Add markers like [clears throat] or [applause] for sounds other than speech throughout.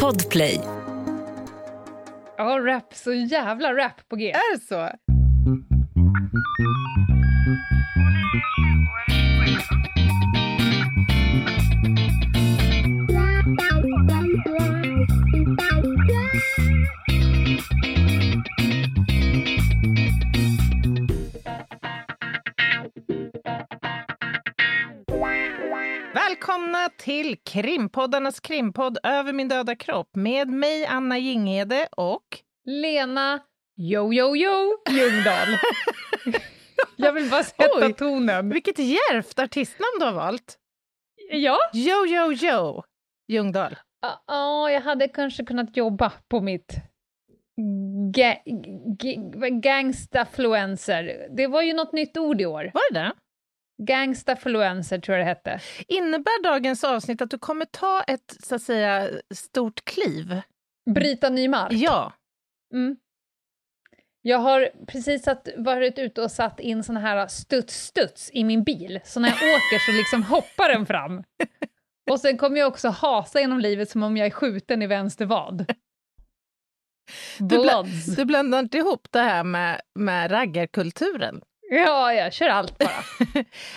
Podplay. Ja, rap. Så jävla rap på G. Är det så? Till krimpoddarnas krimpodd Över min döda kropp med mig Anna Jinghede och Lena Yo, yo, yo Ljungdahl. [laughs] Jag vill bara sätta Oj. tonen. vilket djärvt artistnamn du har valt. Ja, Yo, yo, yo Ljungdahl. ja, jag hade kanske kunnat jobba på mitt ga ga gangstafluencer. Det var ju något nytt ord i år. Var det det? Gangstafluencer tror jag det hette. Innebär dagens avsnitt att du kommer ta ett så att säga stort kliv? Bryta ny mark. Ja. Mm. Jag har precis satt, varit ute och satt in såna här studs-studs i min bil, så när jag [laughs] åker så liksom hoppar den fram. Och sen kommer jag också hasa genom livet som om jag är skjuten i vänster vad. Du, Bloods. du blandar inte ihop det här med, med raggarkulturen? Ja, jag kör allt bara.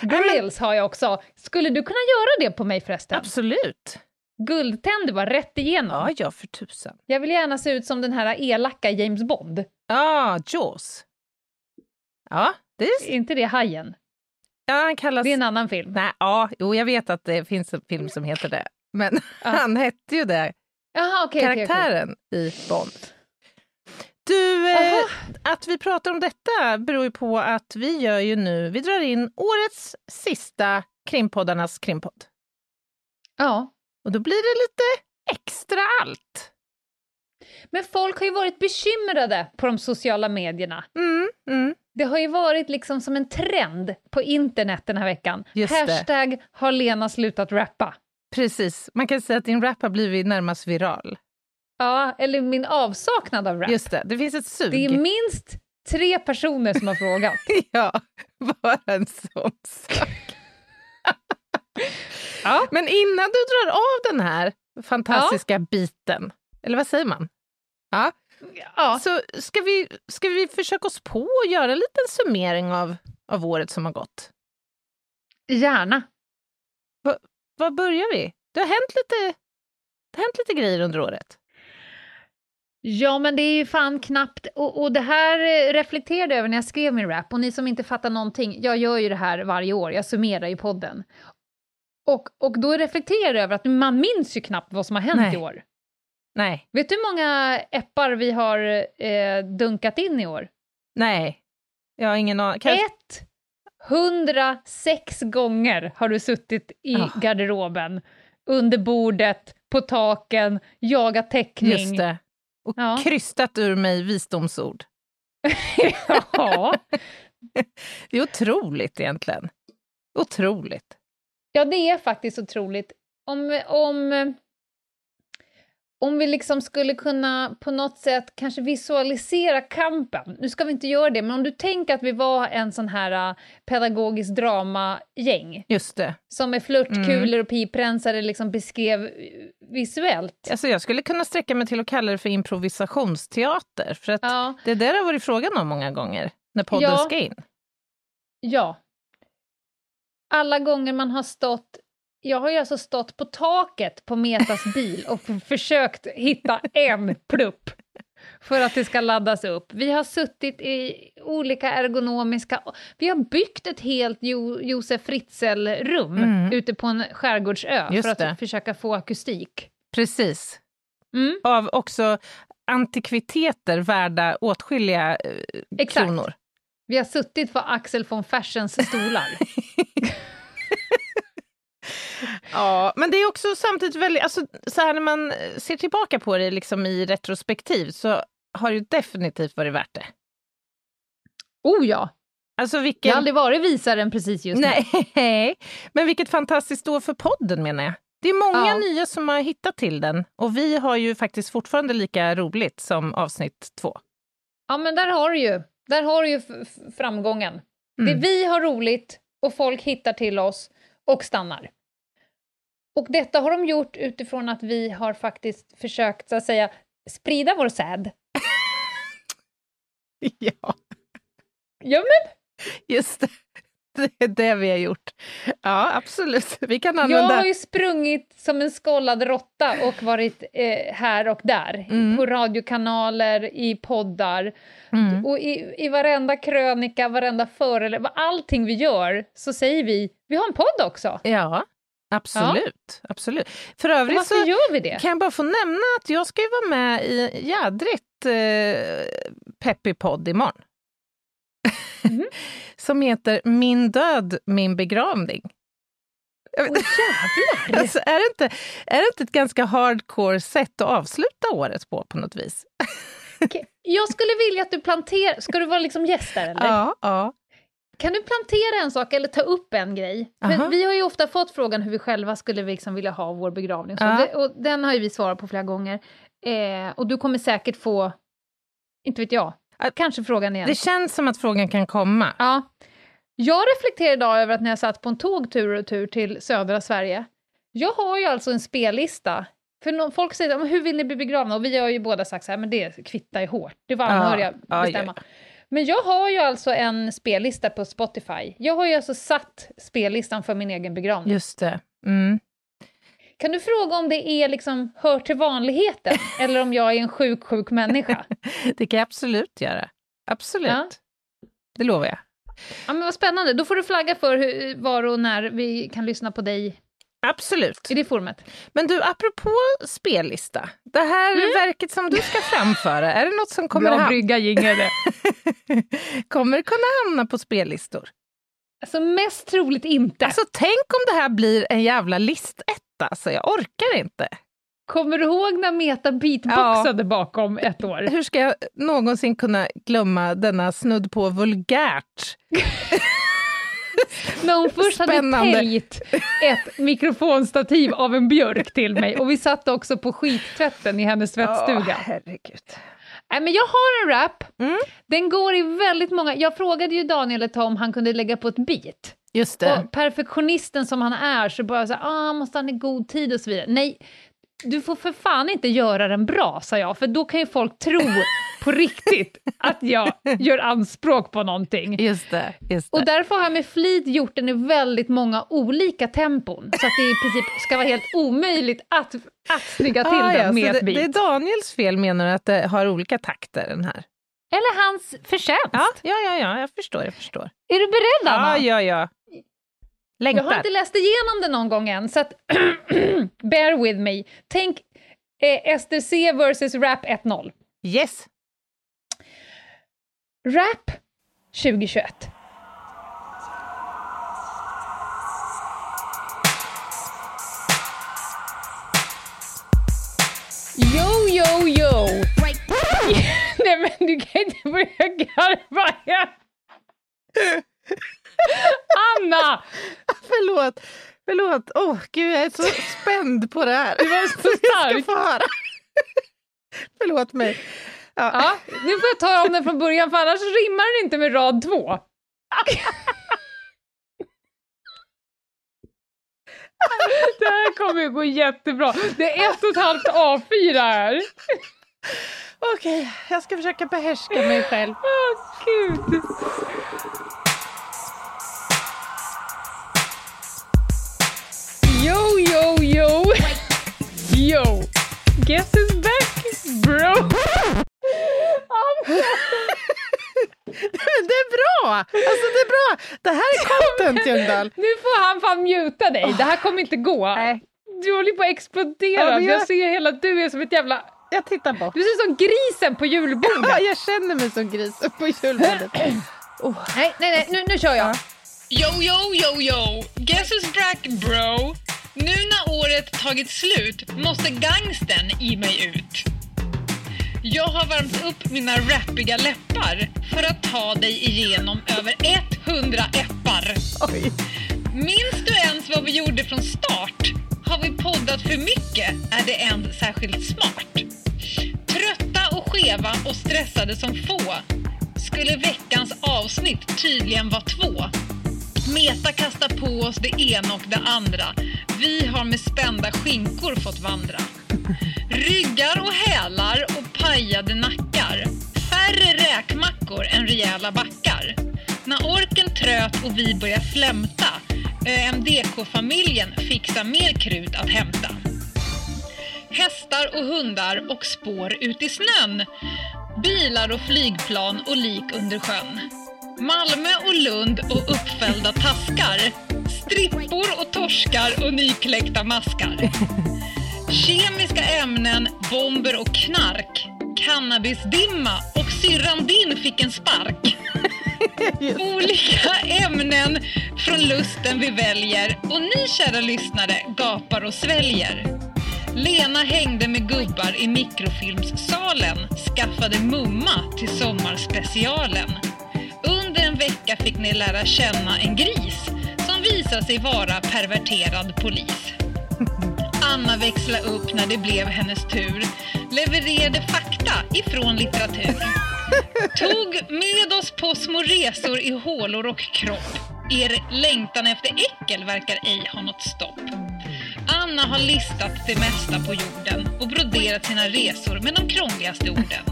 [laughs] Grills har jag också. Skulle du kunna göra det på mig förresten? Absolut. Guldtänder bara rätt igenom. Ja, ja, för tusan. Jag vill gärna se ut som den här elaka James Bond. Ja, Jaws. Ja, det är... Är inte det Hajen? Ja, han kallas... Det är en annan film. Nej, ja, jo, jag vet att det finns en film som heter det. Men Ja. [laughs] han hette ju det, Jaha, okej. okej, okej. karaktären i Bond. Du, eh, att vi pratar om detta beror ju på att vi gör ju nu, vi drar in årets sista krimpoddarnas krimpodd. Ja. Och då blir det lite extra allt. Men folk har ju varit bekymrade på de sociala medierna. Mm, mm. Det har ju varit liksom som en trend på internet den här veckan. Just det. Hashtag har Lena slutat rappa. Precis, man kan säga att din rap har blivit närmast viral. Ja, eller min avsaknad av rap. Just det, det finns ett sug. Det är minst tre personer som har frågat. [laughs] Ja, bara en sån sak. Ja. Men innan du drar av den här fantastiska biten, eller vad säger man? Ja, Ja. så ska vi, ska vi försöka oss på att göra en liten summering av, av året som har gått. Gärna. Var börjar vi? Det har hänt lite, det har hänt lite grejer under året. Ja, men det är ju fan knappt... Och, och det här eh, reflekterade jag över när jag skrev min rap. Och ni som inte fattar någonting, jag gör ju det här varje år, jag summerar i podden. Och, och då reflekterar jag över att man minns ju knappt vad som har hänt Nej. i år. Nej, Vet du hur många eppar vi har eh, dunkat in i år? nej. Jag har ingen aning. Ett! 106 gånger har du suttit i Ah. garderoben, under bordet, på taken, jagat teckning. Just det. Och Ja. krystat ur mig visdomsord. [laughs] ja. [laughs] Det är otroligt egentligen. Otroligt. ja, det är faktiskt otroligt. Om, om, om vi liksom skulle kunna på något sätt kanske visualisera kampen. Nu ska vi inte göra det, men om du tänker att vi var en sån här uh, pedagogisk drama-gäng Just det. som med flörtkulor och piprensare liksom beskrev eh, visuellt. Alltså jag skulle kunna sträcka mig till att kalla det för improvisationsteater. För att Ja, det där har varit frågan om många gånger när podden Ja. ska in. ja. Alla gånger man har stått... Jag har ju alltså stått på taket på Metas bil och försökt hitta en plupp för att det ska laddas upp. Vi har suttit i olika ergonomiska... Vi har byggt ett helt jo, Josef Fritzl-rum Mm. ute på en skärgårdsö Just för att det. försöka få akustik. Precis. Mm, Av också antikviteter värda åtskilliga eh, exakt. kronor. Vi har suttit på Axel von Fersens stolar. [laughs] Ja, men det är också samtidigt väldigt, alltså, så här när man ser tillbaka på det liksom i retrospektiv så har det ju definitivt varit värt det. oh ja! Alltså Jag vilken... har aldrig varit visare än precis just nu. Nej, [laughs] men vilket fantastiskt år för podden menar jag. Det är många Ja. nya som har hittat till den och vi har ju faktiskt fortfarande lika roligt som avsnitt två. Ja, men där har du ju, där har du ju framgången. Mm. Det vi har roligt och folk hittar till oss och stannar. Och detta har de gjort utifrån att vi har faktiskt försökt, så att säga, sprida vår säd. [laughs] Ja, Ja, men just det. Det är det vi har gjort. Ja, absolut. Vi kan jag använda... har ju sprungit som en skållad råtta och varit eh, här och där. Mm. På radiokanaler, i poddar. Mm. Och i, i varenda krönika, varenda föreläsning, allting vi gör, så säger vi vi har en podd också. Ja, absolut. absolut. För övrigt varför så gör vi det? kan jag bara få nämna att jag ska ju vara med i jädrigt eh, peppig podd imorgon. Mhm. [laughs] Som heter Min död, min begravning. Jävlar! [laughs] Alltså, är, det inte, är det inte ett ganska hardcore sätt att avsluta året på, på något vis? Okej, Jag skulle vilja att du planterar... Ska du vara liksom gäst där eller? Ja, ja. Kan du plantera en sak eller ta upp en grej? Men vi har ju ofta fått frågan hur vi själva skulle liksom vilja ha vår begravning. Ja. det, och den har ju vi svarat på flera gånger. Eh, och du kommer säkert få, inte vet jag, Att- kanske frågan igen. Det känns som att frågan kan komma. Ja. Jag reflekterar idag över att när jag satt på en tåg tur och tur till södra Sverige, jag har ju alltså en spellista. För någon, folk säger "Men hur vill ni bli begravna? Och vi har ju båda sagt så här, men det kvittar ju hårt. Det var Ja, anhöriga ja, bestämma. ja. Men jag har ju alltså en spellista på Spotify. Jag har ju alltså satt spellistan för min egen begravning. Just det. Mm. Kan du fråga om det är liksom, hör till vanligheten, [laughs] eller om jag är en sjuk, sjuk människa? Det kan jag absolut göra. Absolut. Ja. Det lovar jag. Ja, men vad spännande. Då får du flagga för hur, var och när vi kan lyssna på dig Absolut. i det forumet. Men du, apropå spellista. Det här Mm. verket som du ska framföra, är det något som kommer, ham- brygga, jingel. [laughs] kommer kunna hamna på spellistor? Alltså mest troligt inte. Alltså tänk om det här blir en jävla listetta, så jag orkar inte. Kommer du ihåg när Meta beatboxade bakom ett år? Hur ska jag någonsin kunna glömma denna snudd på vulgärt? [laughs] När hon först Spännande. hade täljt ett mikrofonstativ av en björk till mig och vi satt också på skittvätten i hennes tvättstuga. Åh, herregud. Nej, men jag har en rap. Mm. Den går i väldigt många... Jag frågade ju Daniel ett tag om han kunde lägga på ett beat. Just det. Och perfektionisten som han är så bara så här, ah, måste han i god tid och så vidare. Nej, du får för fan inte göra den bra, sa jag, för då kan ju folk tro på [laughs] riktigt att jag gör anspråk på någonting. Just det. Just det. Och därför har jag med flit gjort den i väldigt många olika tempon, så att det i princip ska vara helt omöjligt att, att snygga till Ah, den ja, med ett det, beat. det är Daniels fel menar du, att det har olika takter den här? Eller hans förtjänst. Ja, ja, ja, ja jag förstår, jag förstår. Är du beredd, Anna? Ja, ja, ja. Jag har Längtar. inte läst igenom det någon gång än, så att [clears throat] bear with me. Tänk eh, SDC versus Rap 1.0. Yes. Rap 2021. Yo, yo, yo! [laughs] Nej men du kan inte börja garva! [laughs] Anna! Förlåt. Förlåt. Åh, oh, gud, jag är så spänd på det här. Du var så [laughs] stark! ska få höra. Förlåt mig. Ja. Ja, nu får jag ta om den från början för annars rimmar den inte med rad två. [laughs] Det här kommer ju gå jättebra. Det är ett och ett halvt A4 här. Okej, jag ska försöka behärska mig själv. Åh, gud. Guess who's back, bro? [laughs] Det är bra! Alltså det är bra. Det här är content, [laughs] Ljungdahl. Nu får han fan muta dig. Det här kommer inte gå. Nej, Du håller på att explodera. Ja, jag- Jag ser hela du är som ett jävla... jag tittar bort. Du ser som grisen på julbordet. Ja, [laughs] jag känner mig som grisen på julbordet. [clears throat] Nej, nej, nej, nu, nu kör jag. Yo, yo, yo, yo! Guess who's back, bro? Nu när året tagit slut måste gangsten i mig ut. Jag har värmt upp mina rappiga läppar för att ta dig igenom över 100 eppar. Oj. Minns du ens vad vi gjorde från start? Har vi poddat för mycket är det än särskilt smart. Trötta och skeva och stressade som få skulle veckans avsnitt tydligen vara två. Meta kastar på oss det ena och det andra. Vi har med spända skinkor fått vandra. Ryggar och hälar och pajade nackar. Färre räkmackor än rejäla backar. När orken tröt och vi började flämta ÖMDK-familjen fixar mer krut att hämta. Hästar och hundar och spår ut i snön. Bilar och flygplan och lik under sjön. Malmö och Lund och uppfällda taskar. Strippor och torskar och nykläckta maskar. Kemiska ämnen, bomber och knark. Cannabisdimma och syrran din fick en spark. Olika ämnen från lusten vi väljer och ni kära lyssnare gapar och sväljer. Lena hängde med gubbar i mikrofilmssalen, skaffade mumma till sommarspecialen. Under en vecka fick ni lära känna en gris visade sig vara perverterad polis. Anna växlade upp när det blev hennes tur, levererade fakta ifrån litteratur. Tog med oss på små resor i hålor och kropp. Er längtan efter äckel verkar ej ha något stopp. Anna har listat det mesta på jorden och broderat sina resor med de krångligaste orden.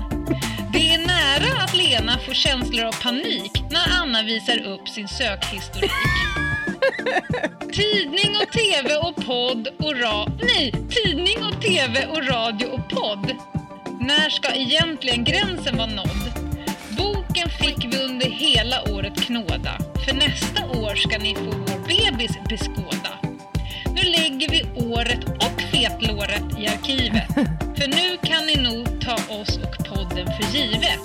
Det är nära att Lena får känslor av panik när Anna visar upp sin sökhistorik. Tidning och tv och podd och radio... Nej, tidning och tv och radio och podd. När ska egentligen gränsen vara nådd? Boken fick vi under hela året knåda. För nästa år ska ni få vår bebis beskåda. Nu lägger vi året och fetlåret i arkivet. För nu kan ni nog ta oss och podden för givet.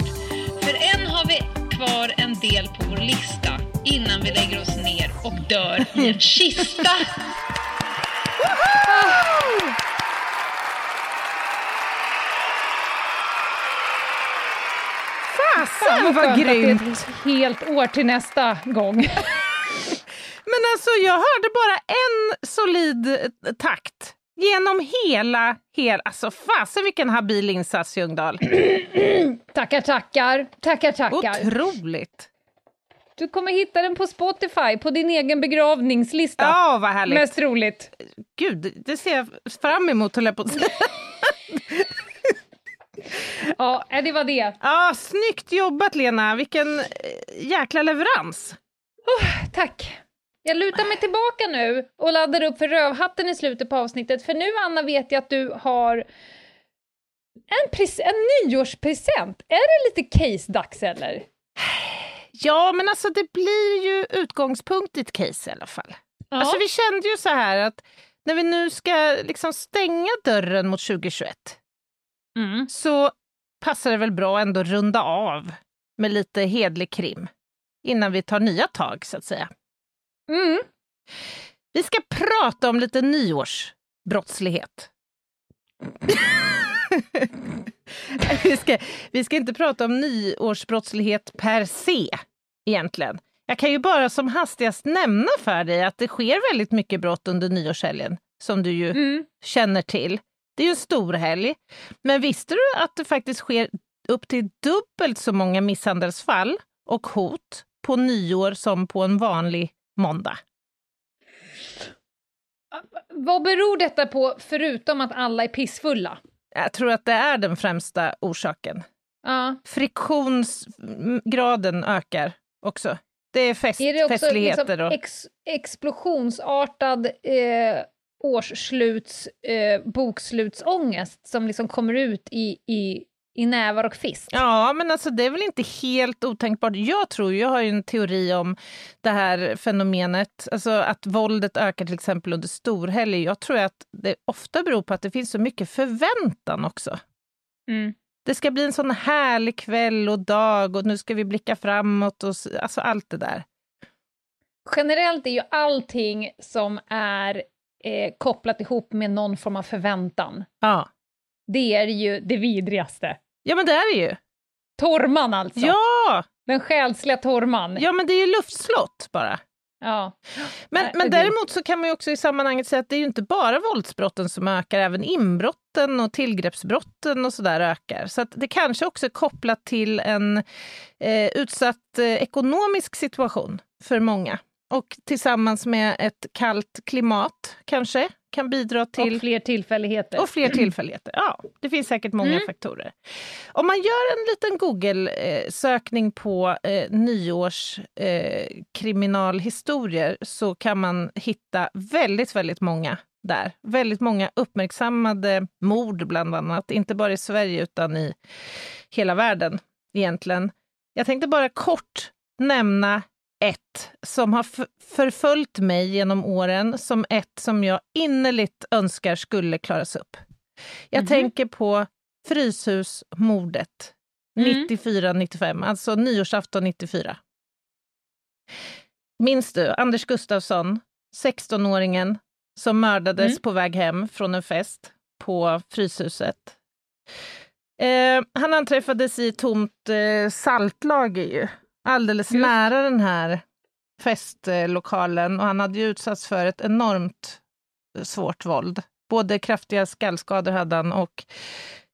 För än har vi kvar en del på vår lista innan vi lägger oss ner och dör [laughs] i en kista. Fasen vad grymt! Det är ett helt år till nästa gång. [laughs] Men alltså jag hörde bara en solid eh, takt genom hela, hela alltså fasen vilken habil insats Ljungdahl. [clears throat] tackar, tackar. Tackar, tackar. Otroligt! Du kommer hitta den på Spotify, på din egen begravningslista. Ja, vad härligt. Mest roligt. Gud, det ser jag fram emot höll jag på att säga. [laughs] Ja, det var det. Ja, snyggt jobbat Lena, vilken eh, jäkla leverans. Tack. Jag lutar mig tillbaka nu och laddar upp för rövhatten i slutet på avsnittet, för nu Anna vet jag att du har en, en nyårspresent. Är det lite case-dags eller? Ja, men alltså det blir ju utgångspunkt i ett case i alla fall. Ja. Alltså vi kände ju så här att när vi nu ska liksom stänga dörren mot 2021 Mm. så passar det väl bra att ändå runda av med lite hedlig krim innan vi tar nya tag, så att säga. Mm. Vi ska prata om lite nyårsbrottslighet. [laughs] [laughs] vi, ska, vi ska inte prata om nyårsbrottslighet per se, egentligen. Jag kan ju bara som hastigast nämna för dig att det sker väldigt mycket brott under nyårshelgen, som du ju Mm. känner till. Det är ju en stor helg. Men visste du att det faktiskt sker upp till dubbelt så många misshandelsfall och hot på nyår som på en vanlig måndag? Vad beror detta på, förutom att alla är pissfulla? Jag tror att det är den främsta orsaken. Ja. Friktionsgraden ökar också. Det är, fest, Är det också festligheter. liksom ex explosionsartad eh, årssluts eh, bokslutsångest som liksom kommer ut i, i, i nävar och fist? Ja, men alltså det är väl inte helt otänkbart. Jag tror, jag har ju en teori om det här fenomenet, alltså att våldet ökar till exempel under storhelg. Jag tror att det ofta beror på att det finns så mycket förväntan också. Mm. Det ska bli en sån härlig kväll och dag och nu ska vi blicka framåt och alltså allt det där. Generellt är ju allting som är eh, kopplat ihop med någon form av förväntan, Ja, det är ju det vidrigaste. ja men det är det ju. Torman alltså! Ja, Den själsliga torman. ja, men det är ju luftslott bara. Ja. Men, Nej, men däremot så kan man ju också i sammanhanget säga att det är ju inte bara våldsbrotten som ökar, även inbrotten och tillgreppsbrotten och sådär ökar. Så att det kanske också är kopplat till en eh, utsatt eh, ekonomisk situation för många. och tillsammans med ett kallt klimat kanske kan bidra till... Och fler tillfälligheter. Och fler tillfälligheter, ja. Det finns säkert många mm. faktorer. Om man gör en liten Google-sökning på eh, nyårskriminalhistorier eh, så kan man hitta väldigt, väldigt många där. Väldigt många uppmärksammade mord bland annat, inte bara i Sverige utan i hela världen egentligen. Jag tänkte bara kort nämna ett som har förföljt mig genom åren som ett som jag innerligt önskar skulle klaras upp. Jag mm tänker på Fryshusmordet mm. 94-95, alltså nyårsafton 94. Minns du Anders Gustafsson, 16-åringen som mördades mm. på väg hem från en fest på Fryshuset? Eh, han anträffades i tomt eh, saltlager ju alldeles Just. nära den här festlokalen och han hade ju utsatts för ett enormt svårt våld. Både kraftiga skallskador hade han och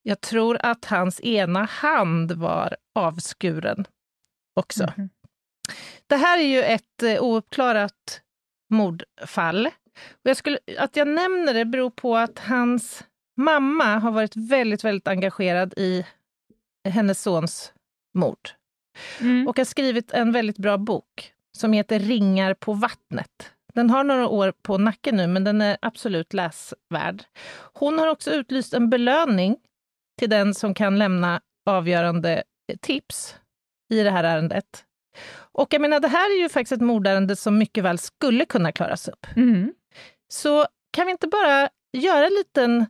jag tror att hans ena hand var avskuren också. Mm. Det här är ju ett eh, ouppklarat mordfall. Och jag skulle, att jag nämner det beror på att hans mamma har varit väldigt, väldigt engagerad i hennes sons mord. Mm. Och har skrivit en väldigt bra bok som heter Ringar på vattnet. Den har några år på nacken nu, men den är absolut läsvärd. Hon har också utlyst en belöning till den som kan lämna avgörande tips i det här ärendet. Och jag menar, det här är ju faktiskt ett mordärende som mycket väl skulle kunna klaras upp. Mm. Så kan vi inte bara göra en liten...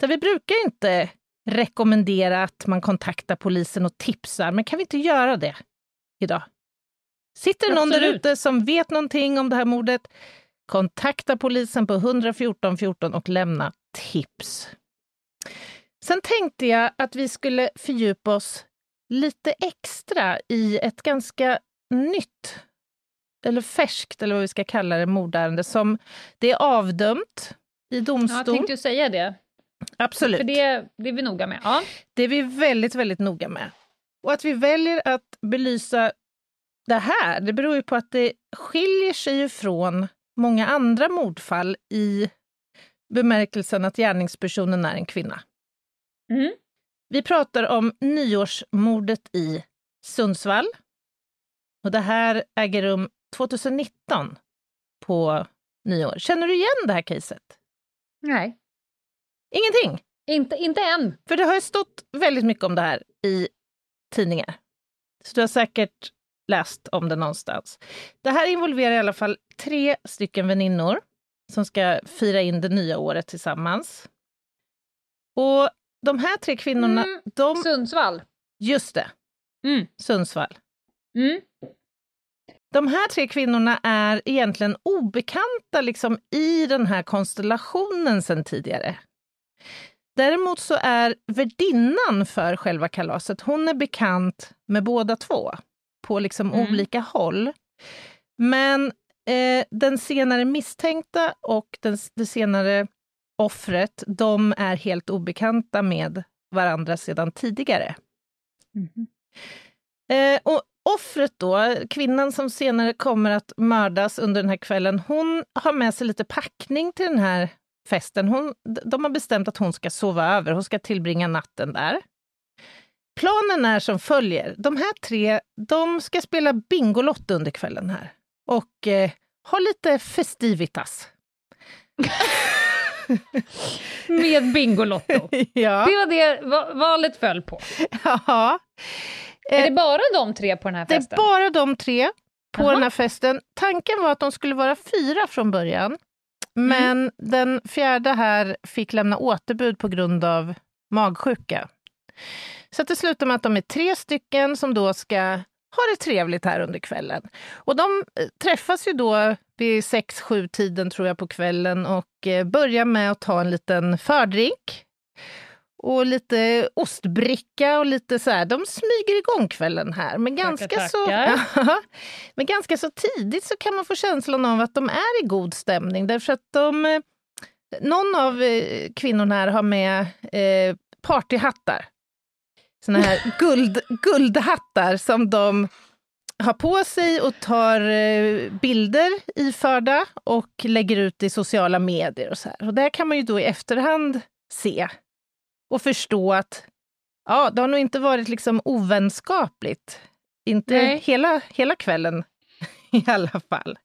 Där vi brukar inte rekommendera att man kontaktar polisen och tipsar, men kan vi inte göra det idag? Sitter det någon där ute som vet någonting om det här mordet, kontakta polisen på 114 14 och lämna tips. Sen tänkte jag att vi skulle fördjupa oss lite extra i ett ganska nytt, eller färskt, eller vad vi ska kalla det, mordärende som det är avdömt i domstol. Ja, jag tänkte säga det. Absolut. För det, det är vi noga med. Ja. Det är vi väldigt, väldigt noga med. Och att vi väljer att belysa det här, det beror ju på att det skiljer sig från många andra mordfall i bemärkelsen att gärningspersonen är en kvinna. Mm. Vi pratar om nyårsmordet i Sundsvall. Och det här äger rum 2019 på nyår. Känner du igen det här caset? Nej. Ingenting? Inte, inte än. För det har ju stått väldigt mycket om det här i tidningar. Så du har säkert läst om det någonstans. Det här involverar i alla fall tre stycken väninnor som ska fira in det nya året tillsammans. Och de här tre kvinnorna... Mm, de... Sundsvall. Just det. Mm. Sundsvall. Mm. De här tre kvinnorna är egentligen obekanta liksom, i den här konstellationen sen tidigare. Däremot så är värdinnan för själva kalaset, hon är bekant med båda två på liksom mm. olika håll. Men eh, den senare misstänkta och den, det senare offret, de är helt obekanta med varandra sedan tidigare. Mm. Eh, och offret då, kvinnan som senare kommer att mördas under den här kvällen, hon har med sig lite packning till den här festen. Hon, de har bestämt att hon ska sova över, hon ska tillbringa natten där. Planen är som följer. De här tre de ska spela Bingolotto under kvällen här och eh, ha lite festivitas. [laughs] Med Bingolotto? [laughs] ja. Det var det valet föll på. Ja. Är det bara de tre på den här festen? Det är bara de tre på Aha. den här festen. Tanken var att de skulle vara fyra från början. Mm. Men mm. den fjärde här fick lämna återbud på grund av magsjuka. Så det slutar med att de är tre stycken som då ska ha det trevligt här under kvällen. Och de eh, träffas ju då vid sex, sju tiden tror jag på kvällen och eh, börjar med att ta en liten fördrink. Och lite ostbricka och lite så här. De smyger igång kvällen här. Men ganska, tackar, [laughs] tackar. Så, men ganska så tidigt så kan man få känslan av att de är i god stämning. Därför att de, eh, någon av kvinnorna här har med eh, partyhattar såna här [laughs] guld, guldhattar som de har på sig och tar eh, bilder iförda och lägger ut i sociala medier och så här. Och där kan man ju då i efterhand se och förstå att ja, det har nog inte varit liksom ovänskapligt. Inte hela, hela kvällen [laughs] i alla fall.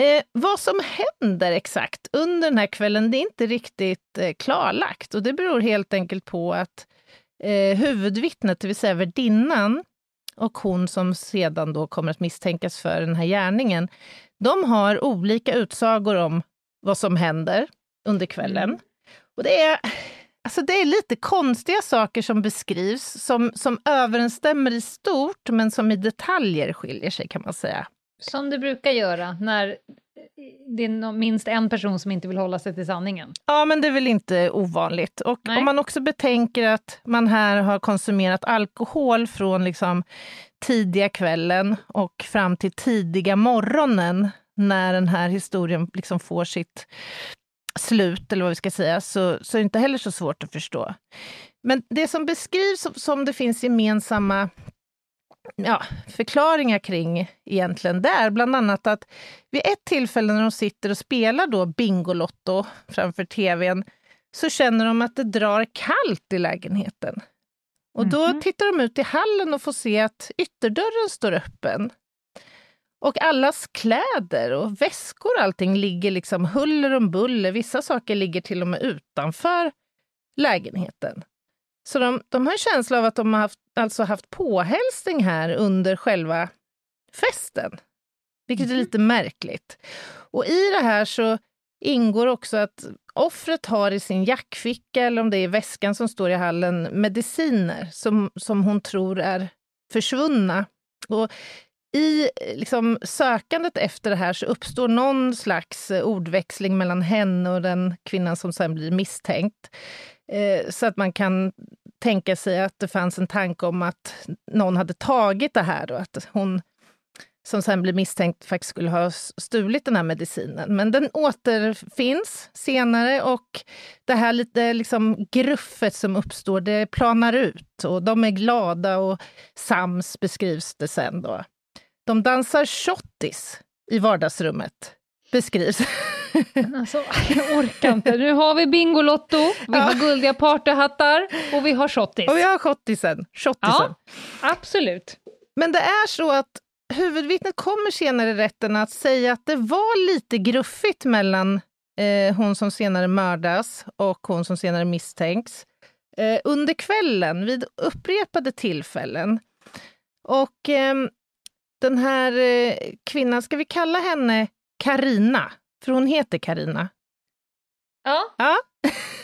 Eh, vad som händer exakt under den här kvällen, det är inte riktigt eh, klarlagt. Och det beror helt enkelt på att eh, huvudvittnet, det vill säga värdinnan, och hon som sedan då kommer att misstänkas för den här gärningen, de har olika utsagor om vad som händer under kvällen. Och det är, alltså det är lite konstiga saker som beskrivs, som, som överensstämmer i stort, men som i detaljer skiljer sig, kan man säga. Som det brukar göra när det är minst en person som inte vill hålla sig till sanningen. Ja, men det är väl inte ovanligt. Och Nej. om man också betänker att man här har konsumerat alkohol från liksom tidiga kvällen och fram till tidiga morgonen när den här historien liksom får sitt slut, eller vad vi ska säga, så, så är det inte heller så svårt att förstå. Men det som beskrivs som, som det finns gemensamma ja, förklaringar kring egentligen, det är bland annat att vid ett tillfälle när de sitter och spelar då Bingolotto framför tvn, så känner de att det drar kallt i lägenheten. Och då mm -hmm. tittar de ut i hallen och får se att ytterdörren står öppen. Och allas kläder och väskor och allting ligger liksom huller om buller. Vissa saker ligger till och med utanför lägenheten. Så de, de har en känsla av att de har haft, alltså haft påhälsning här under själva festen. Vilket är mhm. lite märkligt. Och i det här så ingår också att offret har i sin jackficka, eller om det är väskan som står i hallen, mediciner som, som hon tror är försvunna. Och i eh, liksom, sökandet efter det här så uppstår någon slags eh, ordväxling mellan henne och den kvinnan som sen blir misstänkt. Eh, så att man kan tänka sig att det fanns en tanke om att någon hade tagit det här och att hon som sen blir misstänkt faktiskt skulle ha stulit den här medicinen. Men den återfinns senare och det här lite liksom gruffet som uppstår, det planar ut och de är glada och sams beskrivs det sen då. De dansar shottis i vardagsrummet, beskrivs. Alltså, jag orkar inte. Nu har vi Bingolotto, vi ja. har guldiga partyhattar och vi har shottis. Och vi har shottisen. shottisen. Ja, absolut. Men det är så att huvudvittnet kommer senare i rätten att säga att det var lite gruffigt mellan eh, hon som senare mördas och hon som senare misstänks eh, under kvällen vid upprepade tillfällen. Och eh, den här eh, kvinnan, ska vi kalla henne Karina? För hon heter Karina. Ja. ja.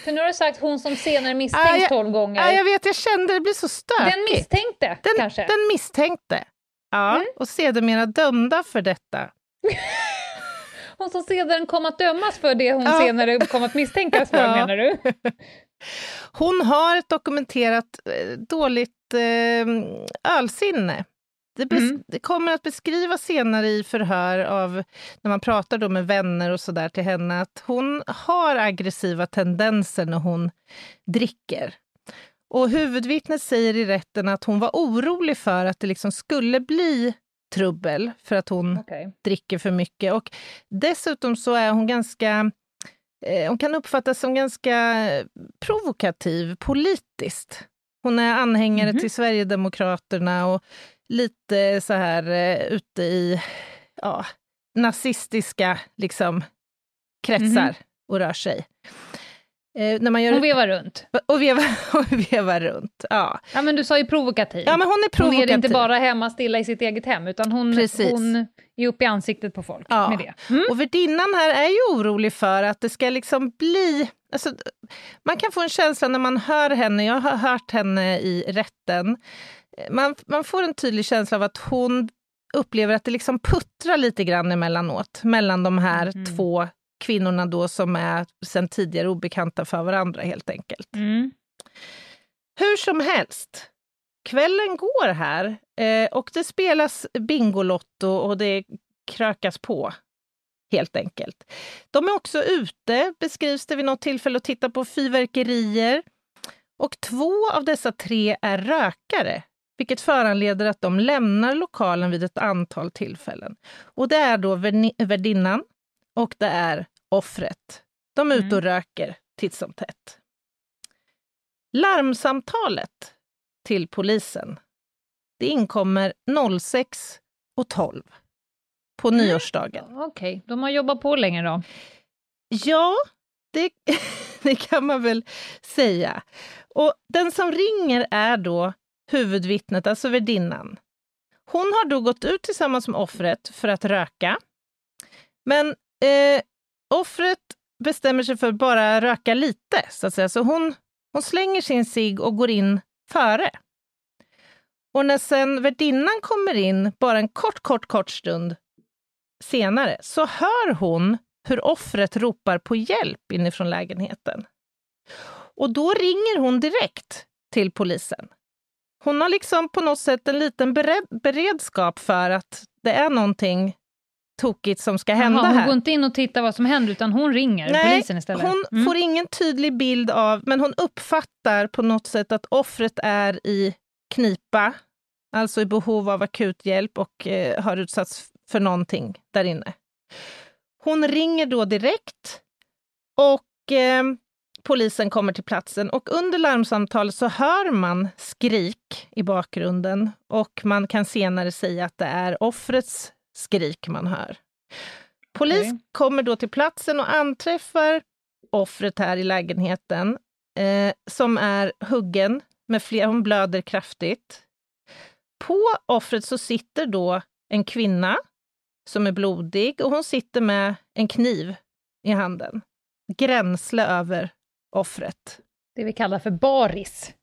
För nu har du sagt hon som senare misstänks tolv gånger. Ja, jag vet, jag kände det blev så stökigt. Den misstänkte, den, kanske? Den misstänkte. Ja, mm. och sedermera dömda för detta. [laughs] hon som sedan kom att dömas för det hon ja. senare kom att misstänkas för, [laughs] ja. menar du? hon har ett dokumenterat eh, dåligt eh, ölsinne. Det, mm. det, kommer att beskrivas senare i förhör av när man pratar då med vänner och sådär till henne att hon har aggressiva tendenser när hon dricker. Och huvudvittnet säger i rätten att hon var orolig för att det liksom skulle bli trubbel för att hon okay. dricker för mycket. Och dessutom så är hon ganska eh, hon kan uppfattas som ganska provokativ politiskt. Hon är anhängare mm -hmm. till Sverigedemokraterna och lite så här uh, ute i ja, nazistiska liksom, kretsar mm -hmm. och rör sig. Eh, när man gör... Hon vevar runt. Och vevar, [laughs] och vevar runt, ja. Ja, men du sa ju provokativ. Ja, men hon är provokativ. Hon är inte bara hemma stilla i sitt eget hem, utan hon, hon är uppe i ansiktet på folk ja. med det. Mm. Och värdinnan här är ju orolig för att det ska liksom bli... Alltså, man kan få en känsla när man hör henne, jag har hört henne i rätten, man, man får en tydlig känsla av att hon upplever att det liksom puttrar lite grann emellanåt mellan de här mm. två kvinnorna då som är sen tidigare obekanta för varandra helt enkelt. Mm. Hur som helst, kvällen går här eh, och det spelas Bingolotto och det krökas på helt enkelt. De är också ute, beskrivs det vid något tillfälle, och tittar på fyrverkerier. Och två av dessa tre är rökare vilket föranleder att de lämnar lokalen vid ett antal tillfällen. Och det är då värdinnan och det är offret. De är ute och Mm. röker titt som tätt. Larmsamtalet till polisen, det inkommer 06 och 12 på Mm. nyårsdagen. Okej, de har jobbat på länge då. Ja, det, [laughs] det kan man väl säga. Och den som ringer är då huvudvittnet, alltså värdinnan. Hon har då gått ut tillsammans med offret för att röka. Men eh, offret bestämmer sig för att bara röka lite, så att säga. Så hon, hon slänger sin cigg och går in före. Och när sen värdinnan kommer in, bara en kort, kort, kort stund senare, så hör hon hur offret ropar på hjälp inifrån lägenheten. Och då ringer hon direkt till polisen. Hon har liksom på något sätt en liten bered beredskap för att det är någonting tokigt som ska hända Jaha, hon här. går inte in och tittar vad som händer, utan hon ringer Nej, polisen istället. Hon Mm. får ingen tydlig bild av, men hon uppfattar på något sätt att offret är i knipa, alltså i behov av akut hjälp och eh, har utsatts för någonting där inne. Hon ringer då direkt och eh, polisen kommer till platsen och under larmsamtalet så hör man skrik i bakgrunden och man kan senare säga att det är offrets skrik man hör. Polis Okej. kommer då till platsen och anträffar offret här i lägenheten eh, som är huggen med flera, hon blöder kraftigt. På offret så sitter då en kvinna som är blodig och hon sitter med en kniv i handen. Gränsle över offret. Det vi kallar för baris.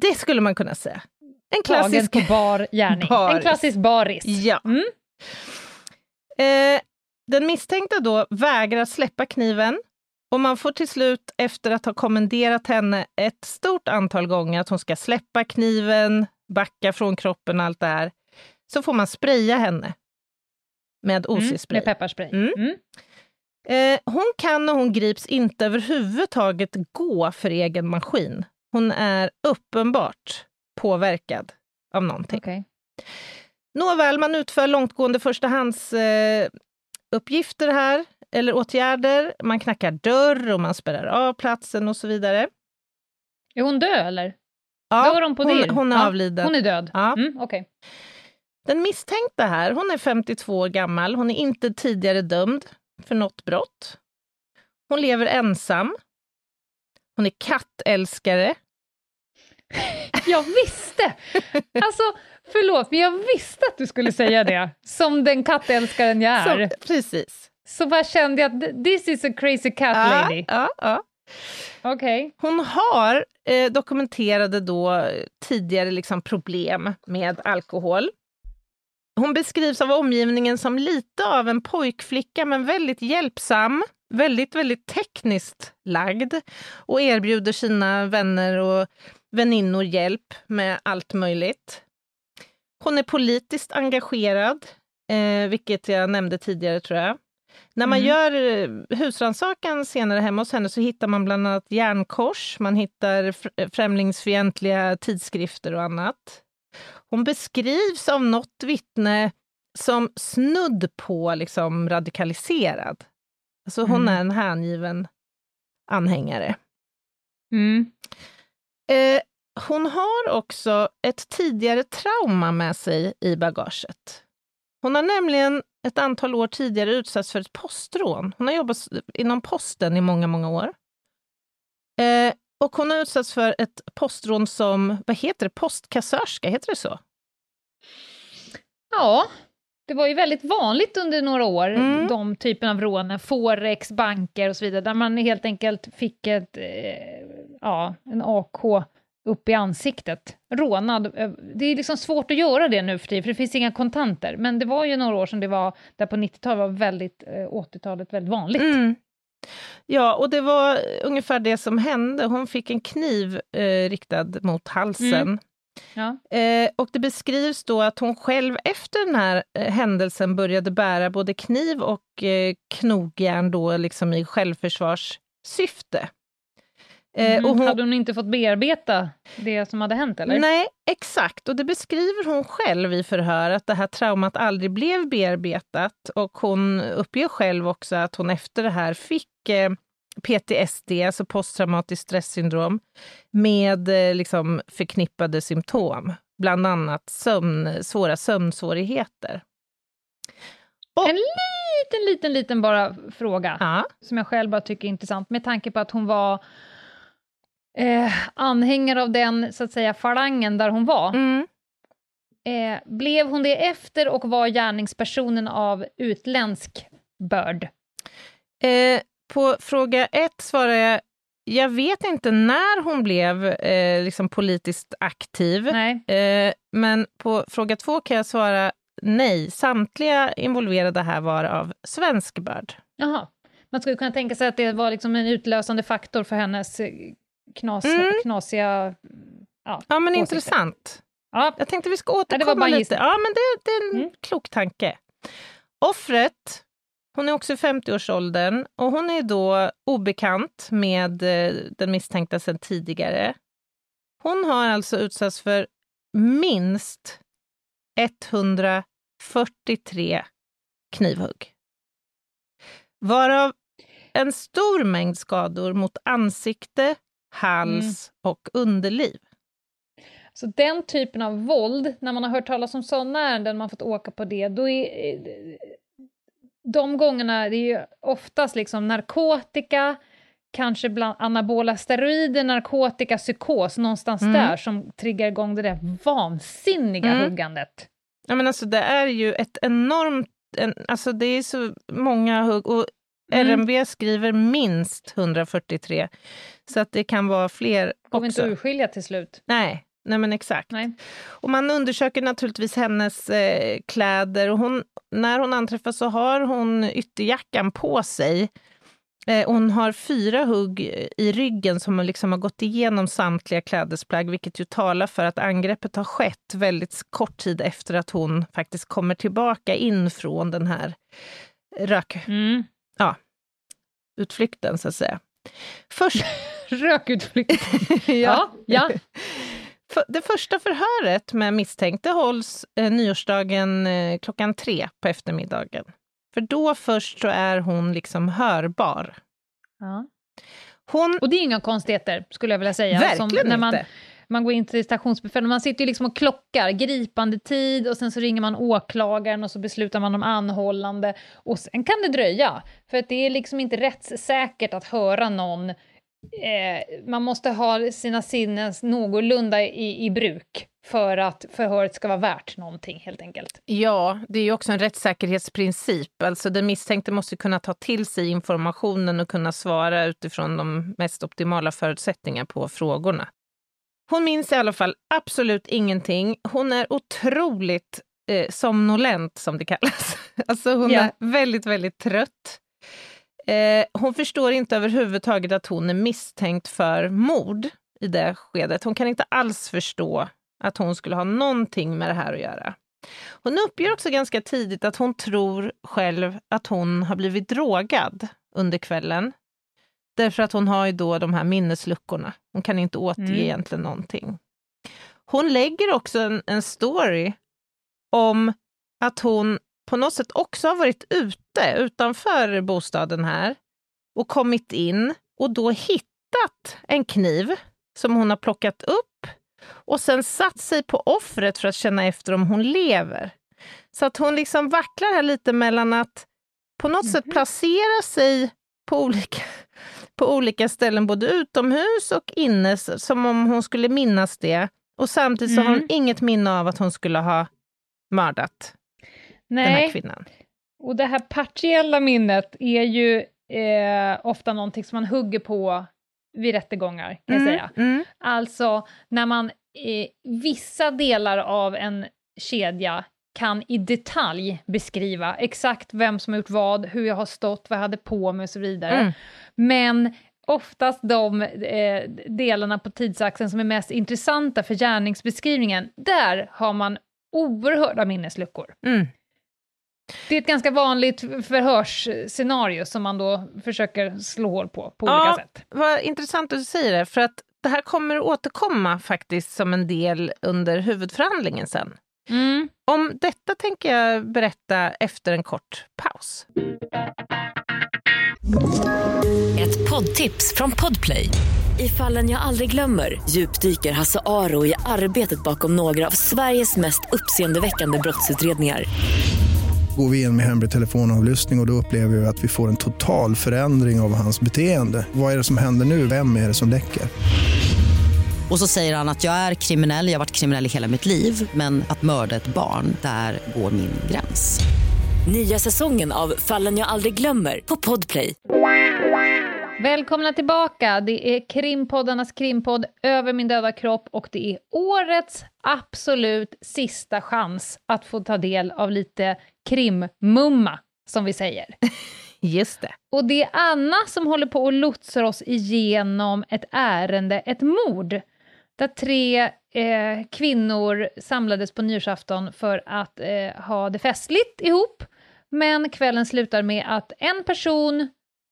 Det skulle man kunna säga. En Tagen klassisk... på bar gärning. Baris. En klassisk baris. Ja. Mm. Eh, den misstänkta då vägrar släppa kniven och man får till slut, efter att ha kommenderat henne ett stort antal gånger att hon ska släppa kniven, backa från kroppen och allt det här, så får man spraya henne med Mm. OC-spray. Med pepparspray. Mm. Mm. Eh, hon kan när hon grips inte överhuvudtaget gå för egen maskin. Hon är uppenbart påverkad av någonting. Okej. Nåväl, man utför långtgående förstahandsuppgifter eh, här, eller åtgärder. Man knackar dörr och man spärrar av platsen och så vidare. Är hon död eller? Ja, Dör hon på hon, hon är Ja, avliden. Hon är död? Ja. Mm, Okej. Den misstänkta här, hon är 52 år gammal. Hon är inte tidigare dömd för något brott. Hon lever ensam. Hon är kattälskare. [laughs] Jag visste! Alltså, förlåt, men jag visste att du skulle säga det. Som den kattälskaren jag är. Så, precis. Så bara kände jag att this is a crazy cat lady. Ja, ja, ja. Okej. Hon har eh, dokumenterade då tidigare liksom problem med alkohol. Hon beskrivs av omgivningen som lite av en pojkflicka, men väldigt hjälpsam, väldigt, väldigt tekniskt lagd och erbjuder sina vänner och väninnor hjälp med allt möjligt. Hon är politiskt engagerad, eh, vilket jag nämnde tidigare tror jag. När man Mhm. gör eh, husrannsakan senare hemma hos henne så hittar man bland annat järnkors, man hittar fr- främlingsfientliga tidskrifter och annat. Hon beskrivs av något vittne som snudd på liksom radikaliserad. Alltså hon Mm. är en hängiven anhängare. Mm. Eh, hon har också ett tidigare trauma med sig i bagaget. Hon har nämligen ett antal år tidigare utsatts för ett postrån. Hon har jobbat inom posten i många, många år. Eh, och hon har utsatts för ett postrån som, vad heter det, postkassörska, heter det så? Ja, det var ju väldigt vanligt under några år, Mm. de typen av rån, Forex, banker och så vidare, där man helt enkelt fick ett, eh, ja, en AK upp i ansiktet, rånad. Eh, Det är liksom svårt att göra det nu för tiden, för det finns inga kontanter, men det var ju några år som det var, där på 90-talet var väldigt, eh, 80-talet väldigt vanligt. Mm. Ja, och det var ungefär det som hände. Hon fick en kniv eh, riktad mot halsen. Mm. Ja. Eh, och det beskrivs då att hon själv efter den här eh, händelsen började bära både kniv och eh, knogjärn då liksom i självförsvarssyfte. Eh, Mm. och hon, Hade hon inte fått bearbeta det som hade hänt, eller? Nej, exakt. Och det beskriver hon själv i förhör, att det här traumat aldrig blev bearbetat. Och hon uppger själv också att hon efter det här fick eh, PTSD, alltså posttraumatiskt stresssyndrom, med eh, liksom förknippade symptom. Bland annat sömn, svåra sömnsvårigheter. Och- En liten, liten, liten bara fråga, Ja. som jag själv bara tycker är intressant, med tanke på att hon var eh, anhängare av den, så att säga, falangen där hon var. Mm. Eh, blev hon det efter och var gärningspersonen av utländsk börd? Eh, på fråga ett svarar jag, jag vet inte när hon blev eh, liksom politiskt aktiv. Nej. Eh, men på fråga två kan jag svara nej. Samtliga involverade här var av svensk börd. Jaha. Man skulle kunna tänka sig att det var liksom en utlösande faktor för hennes eh, knas, Mm. knasiga... Ja, Ja, men åsikter. intressant. Ja, Jag tänkte vi ska återkomma en lite. Ja, men det, det är en Mm. klok tanke. Offret, hon är också i 50-årsåldern och hon är då obekant med eh, den misstänkta sedan tidigare. Hon har alltså utsatts för minst 143 knivhugg. Varav en stor mängd skador mot ansikte, hals och underliv. Så den typen av våld, när man har hört talas om sådana ärenden, man fått åka på det, då är de gångerna, det är ju oftast liksom narkotika, kanske bland anabola steroider, narkotika, psykos, någonstans Mm. där som triggar igång det där vansinniga Mm. huggandet. Ja, men alltså, det är ju ett enormt... En, alltså, det är så många hugg. Och Mm. RMV skriver minst 143. Så att det kan vara fler Går vi inte också. urskilja till slut? Nej, nej, men exakt. Nej. Och man undersöker naturligtvis hennes eh, kläder. Och hon, när hon anträffas så har hon ytterjackan på sig. Eh, hon har fyra hugg i ryggen som liksom har gått igenom samtliga klädesplagg, vilket ju talar för att angreppet har skett väldigt kort tid efter att hon faktiskt kommer tillbaka in från den här rökutflykten, Mm. Så att säga. Först, [laughs] Rökutflykt. [laughs] ja, ja. Det första förhöret med misstänkte hålls eh, nyårsdagen eh, klockan tre på eftermiddagen. För då först så är hon liksom hörbar. ja. Hon... Och det är inga konstigheter, skulle jag vilja säga. Verkligen som när man, inte man går in till stationsbefälet, man sitter ju liksom och klockar, gripande tid, och sen så ringer man åklagaren och så beslutar man om anhållande, och sen kan det dröja, för att det är liksom inte rättssäkert att höra någon Eh, man måste ha sina sinnen någorlunda i, i bruk för att förhöret ska vara värt någonting, helt enkelt. Ja, det är ju också en rättssäkerhetsprincip. Alltså den misstänkte måste kunna ta till sig informationen och kunna svara utifrån de mest optimala förutsättningar på frågorna. Hon minns i alla fall absolut ingenting. Hon är otroligt eh, somnolent, som det kallas. [laughs] Alltså hon Ja. är väldigt, väldigt trött. Eh, hon förstår inte överhuvudtaget att hon är misstänkt för mord i det skedet. Hon kan inte alls förstå att hon skulle ha någonting med det här att göra. Hon uppger också ganska tidigt att hon tror själv att hon har blivit drogad under kvällen. Därför att hon har ju då de här minnesluckorna. Hon kan inte återge Mm. egentligen någonting. Hon lägger också en, en story om att hon på något sätt också har varit ute utanför bostaden här och kommit in och då hittat en kniv som hon har plockat upp och sen satt sig på offret för att känna efter om hon lever. Så att hon liksom vacklar här lite mellan att på något sätt placera sig på olika, på olika ställen, både utomhus och inne, som om hon skulle minnas det. Och samtidigt så har hon Mm. inget minne av att hon skulle ha mördat den här Nej, kvinnan. och det här partiella minnet är ju eh, ofta någonting som man hugger på vid rättegångar, kan jag säga. Mm. Alltså när man i vissa delar av en kedja kan i detalj beskriva exakt vem som har gjort vad, hur jag har stått, vad jag hade på mig och så vidare. Mm. Men oftast de eh, delarna på tidsaxeln som är mest intressanta för gärningsbeskrivningen, där har man oerhörda minnesluckor. Mm. Det är ett ganska vanligt förhörsscenario som man då försöker slå hål på, på olika Ja. sätt. Vad intressant att du säger det, för att det här kommer att återkomma faktiskt som en del under huvudförhandlingen sen. Mm. Om detta tänker jag berätta efter en kort paus. Ett poddtips från Podplay. I fallen jag aldrig glömmer djupdyker Hasse Aro i arbetet bakom några av Sveriges mest uppseendeväckande brottsutredningar. Går vi in med hemlig telefonavlyssning och, och då upplever vi att vi får en total förändring av hans beteende. Vad är det som händer nu? Vem är det som läcker? Och så säger han att jag är kriminell, jag har varit kriminell i hela mitt liv men att mörda ett barn, där går min gräns. Nya säsongen av Fallen jag aldrig glömmer på Podplay. Välkomna tillbaka! Det är krimpoddarnas krimpodd Över min döda kropp och det är årets absolut sista chans att få ta del av lite krimmumma, som vi säger. [laughs] Just det. Och det är Anna som håller på och lotsar oss igenom ett ärende, ett mord, där tre eh, kvinnor samlades på nyårsafton för att eh, ha det festligt ihop. Men kvällen slutar med att en person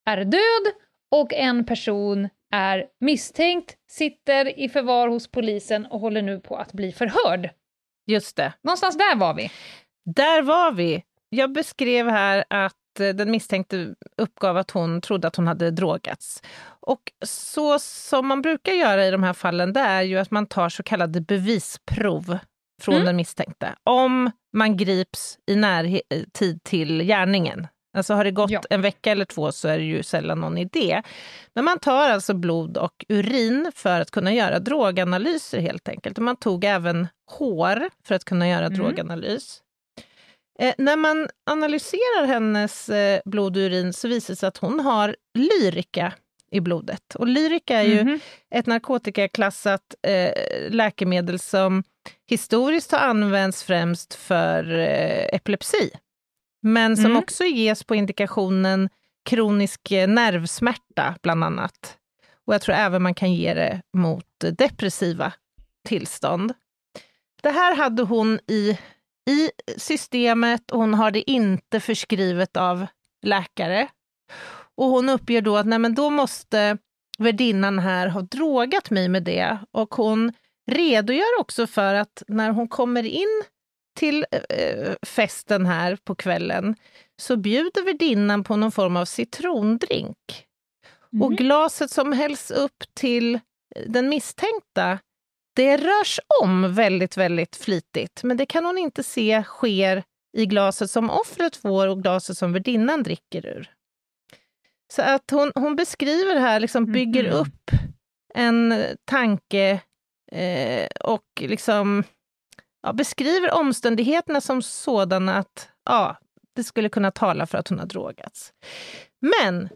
är död och en person är misstänkt, sitter i förvar hos polisen och håller nu på att bli förhörd. Just det. Någonstans där var vi. Där var vi. Jag beskrev här att den misstänkte uppgav att hon trodde att hon hade drogats. Och så som man brukar göra i de här fallen, det är ju att man tar så kallade bevisprov från Mm. den misstänkte. Om man grips i närtid till gärningen. Alltså har det gått Ja. en vecka eller två så är det ju sällan någon idé. Men man tar alltså blod och urin för att kunna göra droganalyser helt enkelt. Och man tog även hår för att kunna göra Mm. droganalys. Eh, när man analyserar hennes eh, blod och urin så visar det sig att hon har lyrika i blodet. Och lyrika är ju Mhm. ett narkotikaklassat eh, läkemedel som historiskt har använts främst för eh, epilepsi. Men som Mm. också ges på indikationen kronisk eh, nervsmärta, bland annat. Och jag tror även man kan ge det mot depressiva tillstånd. Det här hade hon i, i systemet och hon har det inte förskrivet av läkare. Och hon uppger då att nej, men då måste värdinnan här ha drogat mig med det. Och hon redogör också för att när hon kommer in till eh, festen här på kvällen så bjuder värdinnan på någon form av citrondrink. Och Mhm. glaset som hälls upp till den misstänkta, det rörs om väldigt, väldigt flitigt. Men det kan hon inte se sker i glaset som offret får och glaset som värdinnan dricker ur. Så att hon, hon beskriver här, liksom bygger Mhm. upp en tanke eh, och liksom ja, beskriver omständigheterna som sådana att ja, det skulle kunna tala för att hon har drogats. Men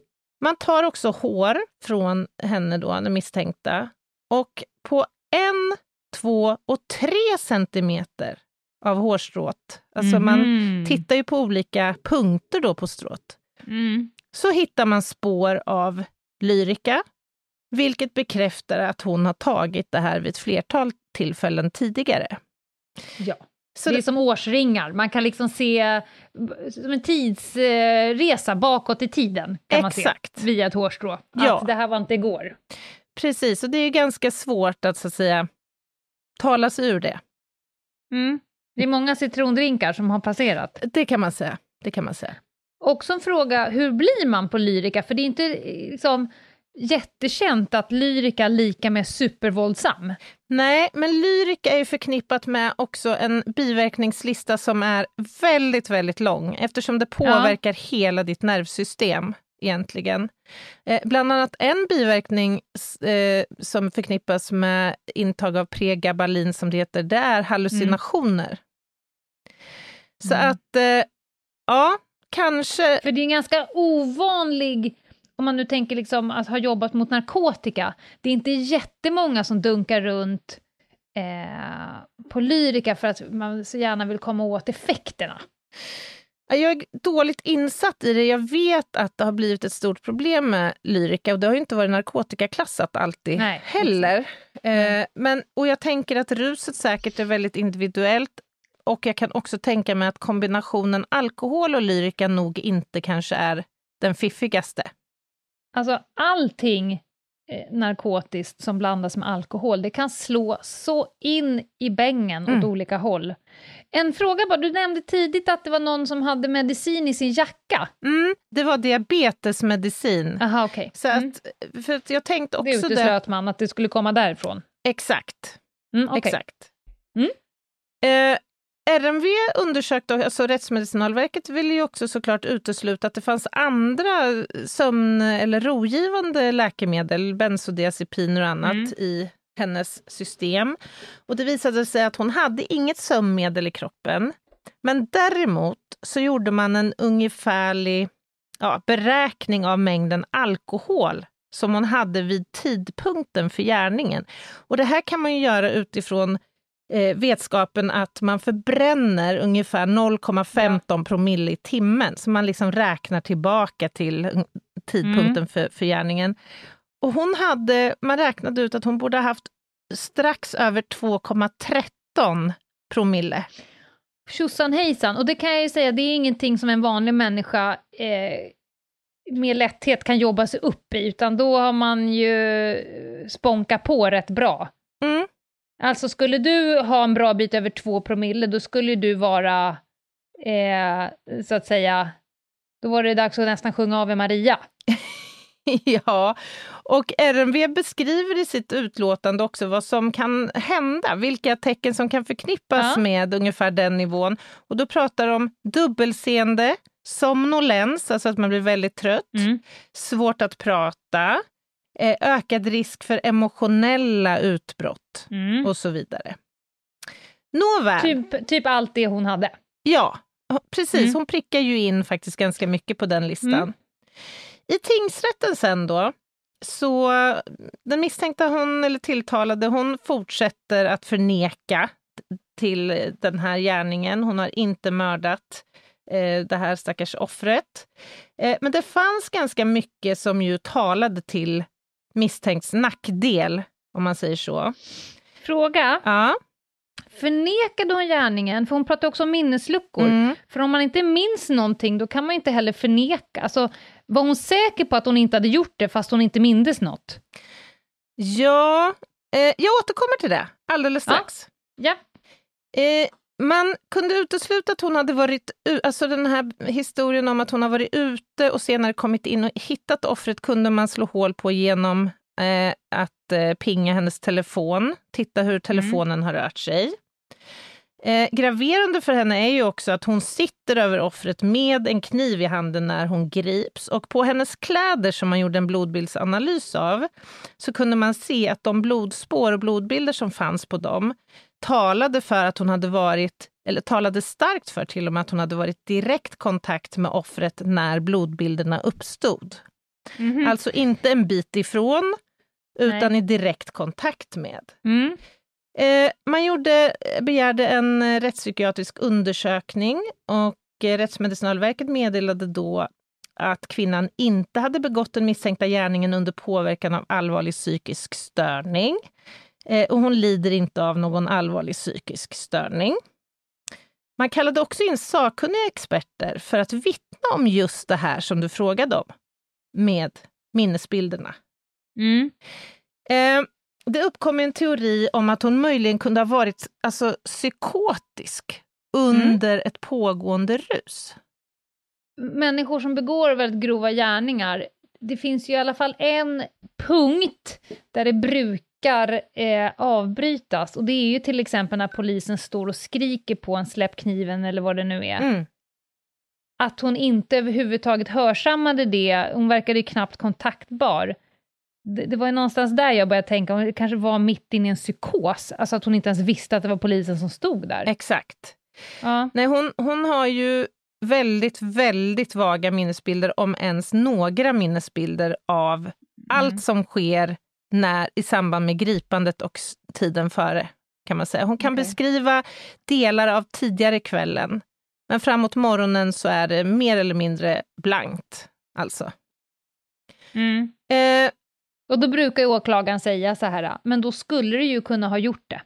man tar också hår från henne, då, den misstänkta, och på en, två och tre centimeter av hårstrået, alltså man Mhm. tittar ju på olika punkter då på strået, Mm. så hittar man spår av lyrika, vilket bekräftar att hon har tagit det här vid ett flertal tillfällen tidigare. Ja. Så det är som årsringar, man kan liksom se som en tidsresa bakåt i tiden. kan man Exakt. se Via ett hårstrå. Ja. Att det här var inte igår. Precis, och det är ganska svårt att så att säga tala sig ur det. Mm. Det är många citrondrinkar som har passerat. Det kan man säga. Det kan man säga. Också en fråga, hur blir man på lyrika? För det är inte liksom, jättekänt att lyrika lika med supervåldsam. Nej, men lyrika är ju förknippat med också en biverkningslista som är väldigt, väldigt lång eftersom det påverkar hela ditt nervsystem egentligen. Eh, bland annat en biverkning eh, som förknippas med intag av pregabalin som det heter, det är hallucinationer. Så Mm. att, eh, ja, kanske... För det är en ganska ovanlig, om man nu tänker liksom att ha jobbat mot narkotika, det är inte jättemånga som dunkar runt eh, på lyrika för att man så gärna vill komma åt effekterna. Ja, Jag är dåligt insatt i det. Jag vet att det har blivit ett stort problem med lyrika och det har ju inte varit narkotikaklassat alltid Nej, heller. Eh, men, och jag tänker att ruset säkert är väldigt individuellt och jag kan också tänka mig att kombinationen alkohol och lyrika nog inte kanske är den fiffigaste. Alltså allting narkotiskt som blandas med alkohol, det kan slå så in i bängen åt Mm. olika håll. En fråga bara, du nämnde tidigt att det var någon som hade medicin i sin jacka. Mm, det var diabetesmedicin. Aha, okej. Så Mm. att, för att jag tänkte Det också det. uteslöt man, att det skulle komma därifrån. Exakt. Mm, okej. Exakt. Mm. Eh, RMV undersökte, alltså Rättsmedicinalverket ville ju också såklart utesluta att det fanns andra sömn eller rogivande läkemedel, bensodiazepiner och annat, Mm. i hennes system. Och det visade sig att hon hade inget sömnmedel i kroppen. Men däremot så gjorde man en ungefärlig ja, beräkning av mängden alkohol som hon hade vid tidpunkten för gärningen. Och det här kan man ju göra utifrån eh, vetskapen att man förbränner ungefär 0,15 promille i timmen. Så man liksom räknar tillbaka till mm, tidpunkten för, för gärningen. Och hon hade, man räknade ut att hon borde ha haft strax över 2,13 promille. Tjosan hejsan, och det kan jag ju säga, det är ingenting som en vanlig människa eh, med lätthet kan jobba sig upp i, utan då har man ju sponka på rätt bra. Mm. Alltså skulle du ha en bra bit över två promille, då skulle du vara, eh, så att säga, då var det dags att nästan sjunga Ave Maria. [laughs] Ja, och RMV beskriver i sitt utlåtande också vad som kan hända, vilka tecken som kan förknippas Ja. med ungefär den nivån. Och då pratar de om dubbelseende, somnolens, alltså att man blir väldigt trött, Mm. svårt att prata, ökad risk för emotionella utbrott Mm. och så vidare. Nåväl, Typ, typ allt det hon hade. ja, precis, Mm. hon prickar ju in faktiskt ganska mycket på den listan. Mm. I tingsrätten sen då, så den misstänkta hon, eller tilltalade, hon fortsätter att förneka till den här gärningen. Hon har inte mördat eh, det här stackars offret. Eh, men det fanns ganska mycket som ju talade till misstänkts nackdel, om man säger så. Fråga, Ja. förnekade hon gärningen? För hon pratar också om minnesluckor. Mm. För om man inte minns någonting, då kan man inte heller förneka. Alltså, var hon säker på att hon inte hade gjort det, fast hon inte mindes något? Ja, eh, jag återkommer till det alldeles Ja. strax. Ja. Eh, man kunde utesluta att hon hade varit alltså den här historien om att hon har varit ute och senare kommit in och hittat offret kunde man slå hål på genom eh, att eh, pinga hennes telefon, titta hur telefonen har rört sig. Eh, graverande för henne är ju också att hon sitter över offret med en kniv i handen när hon grips. Och på hennes kläder som man gjorde en blodbildsanalys av så kunde man se att de blodspår och blodbilder som fanns på dem talade för att hon hade varit, eller talade starkt för till och med att hon hade varit direkt kontakt med offret när blodbilderna uppstod. Mhm. Alltså inte en bit ifrån, utan i direkt kontakt med. Mm. Eh, man gjorde, begärde en rättspsykiatrisk undersökning och eh, Rättsmedicinalverket meddelade då att kvinnan inte hade begått den misstänkta gärningen under påverkan av allvarlig psykisk störning. Eh, och hon lider inte av någon allvarlig psykisk störning. Man kallade också in sakkunniga experter för att vittna om just det här som du frågade om, med minnesbilderna. Mm. Eh, det uppkom en teori om att hon möjligen kunde ha varit alltså, psykotisk under ett pågående rus. Människor som begår väldigt grova gärningar, det finns ju i alla fall en punkt där det brukar eh, avbrytas. Och det är ju till exempel när polisen står och skriker på en släpp kniven eller vad det nu är. Mm. Att hon inte överhuvudtaget hörsammade det, hon verkade ju knappt kontaktbar. Det, det var ju någonstans där jag började tänka, hon kanske var mitt inne i en psykos, alltså att hon inte ens visste att det var polisen som stod där. Exakt. Ja. Nej, hon, hon har ju väldigt, väldigt vaga minnesbilder, om ens några minnesbilder av allt som sker när, i samband med gripandet och tiden före. kan man säga. Hon kan Okej. beskriva delar av tidigare kvällen, men framåt morgonen så är det mer eller mindre blankt. Alltså. Mm. Eh, Och då brukar ju åklagaren säga så här, men då skulle du ju kunna ha gjort det.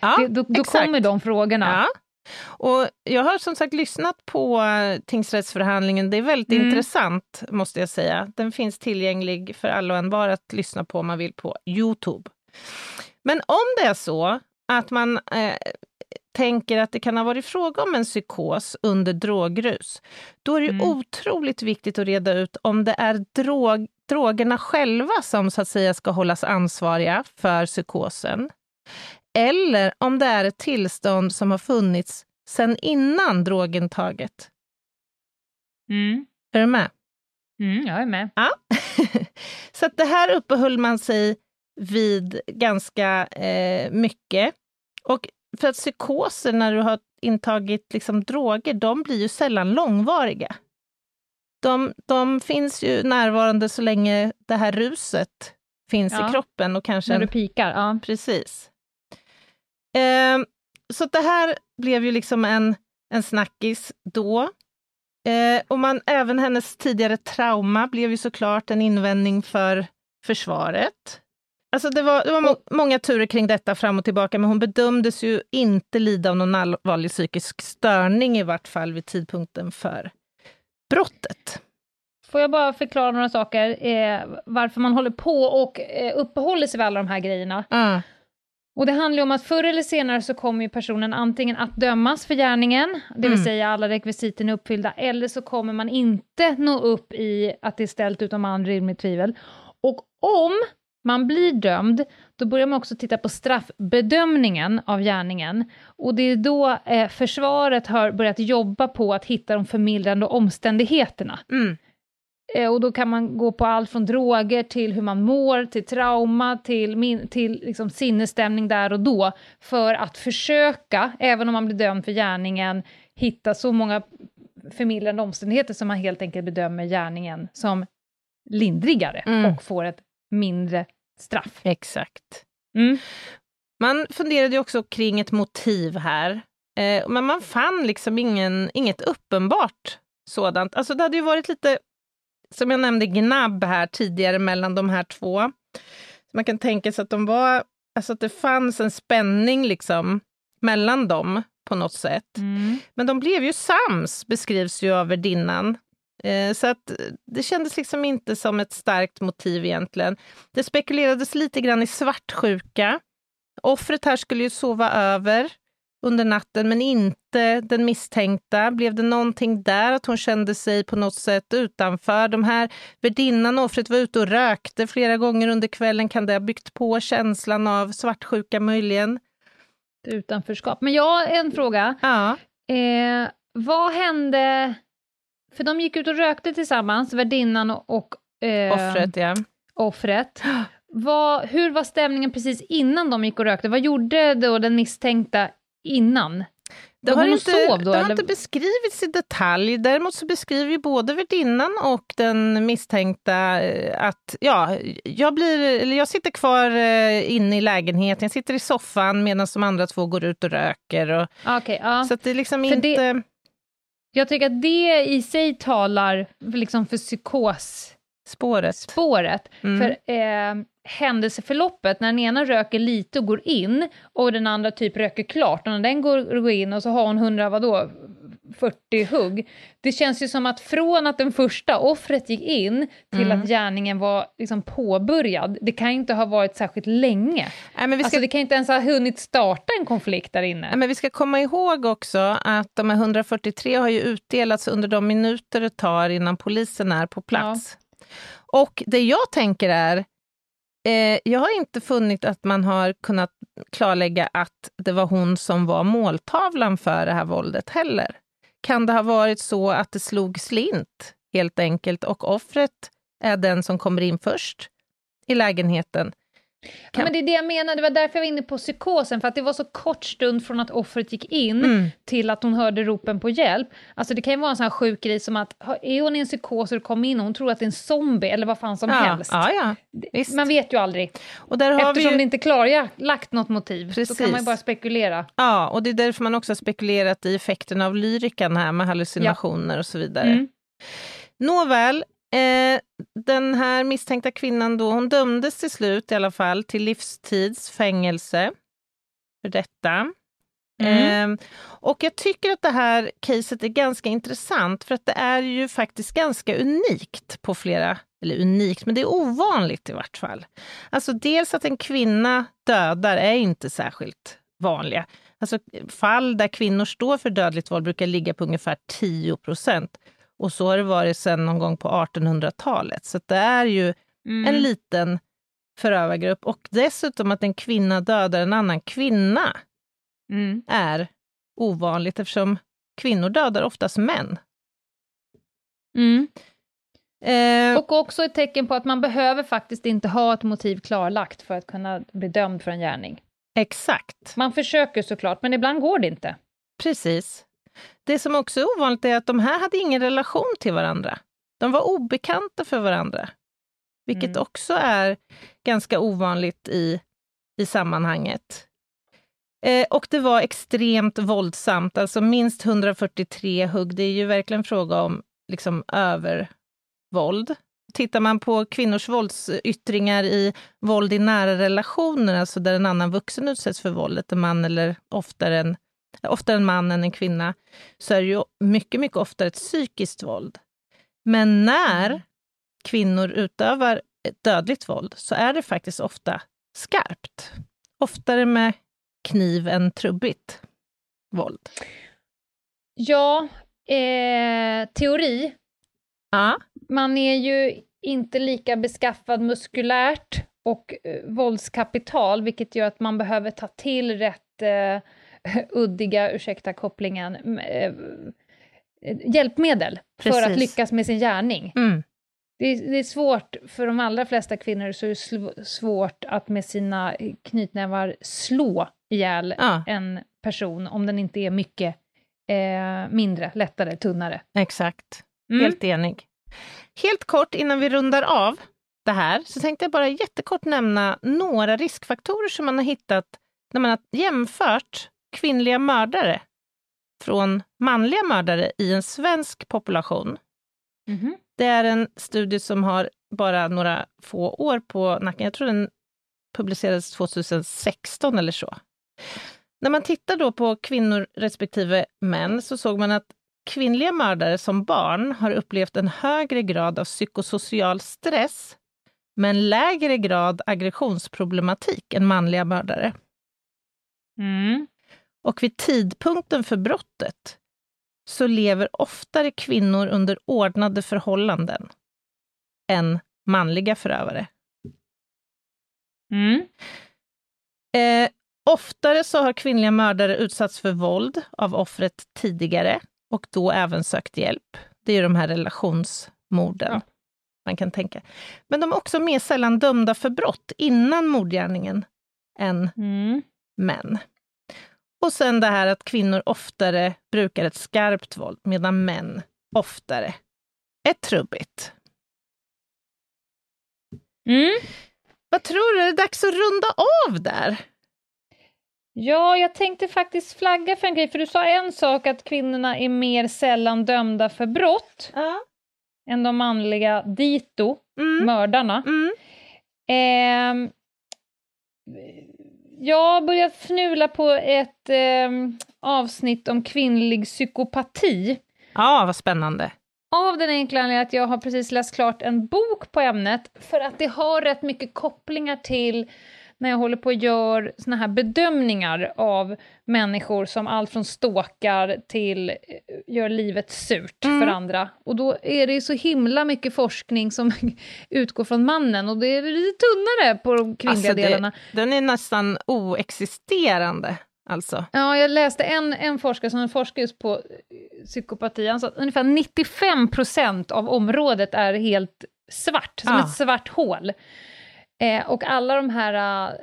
ja, det då då kommer de frågorna. Ja, Och jag har som sagt lyssnat på eh, tingsrättsförhandlingen. Det är väldigt Mm. intressant, måste jag säga. Den finns tillgänglig för alla och envar att lyssna på om man vill på Youtube. Men om det är så att man eh, tänker att det kan ha varit fråga om en psykos under drogrus, då är det Mm. otroligt viktigt att reda ut om det är drog, drogerna själva som så att säga ska hållas ansvariga för psykosen. Eller om det är ett tillstånd som har funnits sedan innan drogintaget. Mm. Är du med? Mm, jag är med. Ja. [laughs] så det här uppehöll man sig vid ganska eh, mycket. Och för att psykoser när du har intagit liksom, droger, de blir ju sällan långvariga. De, de finns ju närvarande så länge det här ruset finns Ja. i kroppen och kanske När en du pikar. Ja. Precis. Ehm, så det här blev ju liksom en, en snackis då. Eh, och man, även hennes tidigare trauma blev ju såklart en invändning för försvaret. Alltså det var, det var må- många turer kring detta fram och tillbaka, men hon bedömdes ju inte lida av någon allvarlig psykisk störning i vart fall vid tidpunkten för brottet. Får jag bara förklara några saker, eh, varför man håller på och eh, uppehåller sig vid alla de här grejerna. Ah, Och det handlar om att förr eller senare så kommer ju personen antingen att dömas för gärningen, det vill Mm. säga alla rekvisiten är uppfyllda, eller så kommer man inte nå upp i att det är ställt utom all rimligt tvivel. Och om man blir dömd, då börjar man också titta på straffbedömningen av gärningen. Och det är då eh, försvaret har börjat jobba på att hitta de förmildrande omständigheterna. mm, och då kan man gå på allt från droger till hur man mår, till trauma, till, min, till liksom sinnesstämning där och då, för att försöka, även om man blir dömd för gärningen, hitta så många förmildrande omständigheter som man helt enkelt bedömer gärningen som lindrigare Mm. och får ett mindre straff. exakt. Mm. Man funderade också kring ett motiv här, eh, men man fann liksom ingen, inget uppenbart sådant. Alltså det hade ju varit lite, som jag nämnde, gnabb här tidigare mellan de här två. Så man kan tänka sig att de var, alltså att det fanns en spänning liksom mellan dem på något sätt. Mm. Men de blev ju sams, beskrivs ju av värdinnan. Eh, så att det kändes liksom inte som ett starkt motiv egentligen. Det spekulerades lite grann i svartsjuka. Offret här skulle ju sova över under natten, men inte den misstänkta. Blev det någonting där, att hon kände sig på något sätt utanför? De här värdinnan och offret var ute och rökte flera gånger under kvällen. Kan det ha byggt på känslan av svartsjuka möjligen? Utanförskap. Men jag en fråga. Ja. Eh, vad hände... För de gick ut och rökte tillsammans, värdinnan och, och eh, Offret, ja. offret. Vad, hur var stämningen precis innan de gick och rökte? Vad gjorde då den misstänkta innan? Det har, inte, sov då, det har inte beskrivits i detalj. Däremot så beskriver både värdinnan och den misstänkta eh, att ja, jag, blir, eller jag sitter kvar eh, inne i lägenheten, jag sitter i soffan medan de andra två går ut och röker. Och, Okej, ja. Så att det är liksom För inte... det- Jag tycker att det i sig talar liksom för psykosspåret. Spåret. Mm. För eh, händelseförloppet, när den ena röker lite och går in, och den andra typ röker klart, och när den går, går in och så har hon 100, vadå, 40 hugg. Det känns ju som att från att den första offret gick in till Mm. att gärningen var liksom påbörjad, det kan ju inte ha varit särskilt länge. Nej, men vi ska Alltså det kan inte ens ha hunnit starta en konflikt där inne. Nej, men vi ska komma ihåg också att de här 143 har ju utdelats under de minuter det tar innan polisen är på plats. Och det jag tänker är, eh, jag har inte funnit att man har kunnat klarlägga att det var hon som var måltavlan för det här våldet heller. Kan det ha varit så att det slog slint helt enkelt och offret är den som kommer in först i lägenheten? Ja, men det är det jag menar, det var därför jag var inne på psykosen, för att det var så kort stund från att offret gick in Mm. till att hon hörde ropen på hjälp. Alltså det kan ju vara en sån här sjuk grej som att, är hon i en psykos och kommer in och hon tror att det är en zombie eller vad fan som ja, helst. Ja. Det-. Man vet ju aldrig. Och där har Eftersom vi ju... det inte klarlagt något motiv, så Precis. kan man ju bara spekulera. Ja, och det är därför man också har spekulerat i effekten av lyrikan här med hallucinationer och så vidare. Mm. Nåväl, eh, den här misstänkta kvinnan då, hon dömdes till slut i alla fall till livstids fängelse för detta. Mm. Eh, och jag tycker att det här caset är ganska intressant för att det är ju faktiskt ganska unikt på flera, eller unikt, men det är ovanligt i vart fall. Alltså dels att en kvinna dödar är inte särskilt vanliga. Alltså fall där kvinnor står för dödligt våld brukar ligga på ungefär 10 procent. Och så har det varit sedan någon gång på 1800-talet. Så det är ju mm. en liten förövargrupp. Och dessutom att en kvinna dödar en annan kvinna mm. är ovanligt eftersom kvinnor dödar oftast män. Mm. Eh, och också ett tecken på att man behöver faktiskt inte ha ett motiv klarlagt för att kunna bli dömd för en gärning. Exakt. Man försöker såklart, men ibland går det inte. Precis. Det som också är ovanligt är att de här hade ingen relation till varandra. De var obekanta för varandra. Vilket mm. också är ganska ovanligt i, i sammanhanget. Eh, och det var extremt våldsamt, alltså minst 143 hugg. Det är ju verkligen fråga om liksom övervåld. Tittar man på kvinnors våldsyttringar i våld i nära relationer, alltså där en annan vuxen utsätts för våldet, en man eller oftare en, oftare en man än en kvinna, så är det ju mycket, mycket oftare ett psykiskt våld. Men när mm. kvinnor utövar dödligt våld så är det faktiskt ofta skarpt. Oftare med kniv än trubbigt våld. Ja, eh, teori. Ja. Man är ju inte lika beskaffad muskulärt och eh, våldskapital, vilket gör att man behöver ta till rätt eh, [laughs] uddiga, ursäkta kopplingen, eh, hjälpmedel Precis. för att lyckas med sin gärning. Mm. Det är, det är, svårt, för de allra flesta kvinnor så är det svårt att med sina knytnävar slå ihjäl ja. en person om den inte är mycket eh, mindre, lättare, tunnare. Exakt. Mm. Helt enig. Helt kort innan vi rundar av det här så tänkte jag bara jättekort nämna några riskfaktorer som man har hittat när man har jämfört kvinnliga mördare från manliga mördare i en svensk population. Mm. Det är en studie som har bara några få år på nacken. Jag tror den publicerades 2016 eller så. När man tittar då på kvinnor respektive män så såg man att kvinnliga mördare som barn har upplevt en högre grad av psykosocial stress men lägre grad aggressionsproblematik än manliga mördare. Mm. Och vid tidpunkten för brottet så lever oftare kvinnor under ordnade förhållanden än manliga förövare. Mm. Eh, oftare så har kvinnliga mördare utsatts för våld av offret tidigare och då även sökt hjälp. Det är de här relationsmorden. Ja. Man kan tänka. Men de är också mer sällan dömda för brott innan mordgärningen än mm. män. Och sen det här att kvinnor oftare brukar ett skarpt våld, medan män oftare är trubbigt. Mm. Vad tror du, är det dags att runda av där? Ja, jag tänkte faktiskt flagga för en grej, för du sa en sak att kvinnorna är mer sällan dömda för brott ja. än de manliga dito, mm. mördarna. Mm. Eh, jag har börjat fnula på ett eh, avsnitt om kvinnlig psykopati. Ja, vad spännande. Av den enkla anledningen att jag har precis läst klart en bok på ämnet, för att det har rätt mycket kopplingar till när jag håller på och gör såna här bedömningar av människor som allt från ståkar till eh, gör livet surt mm. för andra. Och då är det så himla mycket forskning som [laughs] utgår från mannen och det är lite tunnare på de kvinnliga alltså det, delarna. Den är nästan oexisterande. Alltså. Ja, jag läste en, en forskare som forskar just på eh, psykopati, han sa att ungefär 95% av området är helt svart, som ja. ett svart hål. Eh, och alla de här uh,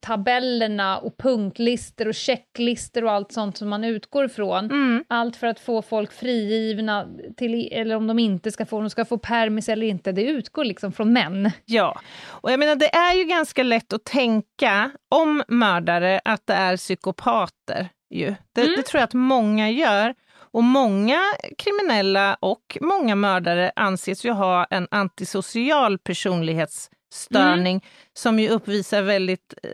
tabellerna och punktlistor och checklistor och allt sånt som man utgår ifrån. Mm. Allt för att få folk frigivna, till, eller om de inte ska få, om de ska få permis eller inte, det utgår liksom från män. Ja, och jag menar det är ju ganska lätt att tänka om mördare att det är psykopater. Ju. Det, mm. det tror jag att många gör. Och många kriminella och många mördare anses ju ha en antisocial personlighets störning mm. som ju uppvisar väldigt, eh,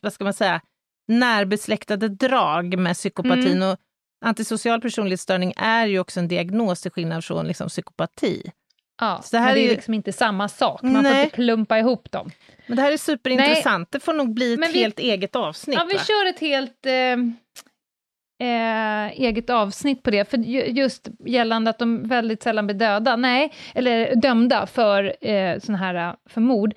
vad ska man säga, närbesläktade drag med psykopatin. Mm. Och antisocial personlighetsstörning är ju också en diagnos till skillnad från liksom, psykopati. Ja, Så det här men det är ju liksom inte samma sak. Man får Nej. inte klumpa ihop dem. Men det här är superintressant. Det får nog bli ett vi- helt eget avsnitt. Ja, vi va? kör ett helt eh, eh, eget avsnitt på det, för ju- just gällande att de väldigt sällan blir döda, nej, eller dömda för eh, sån här, eh, för mord.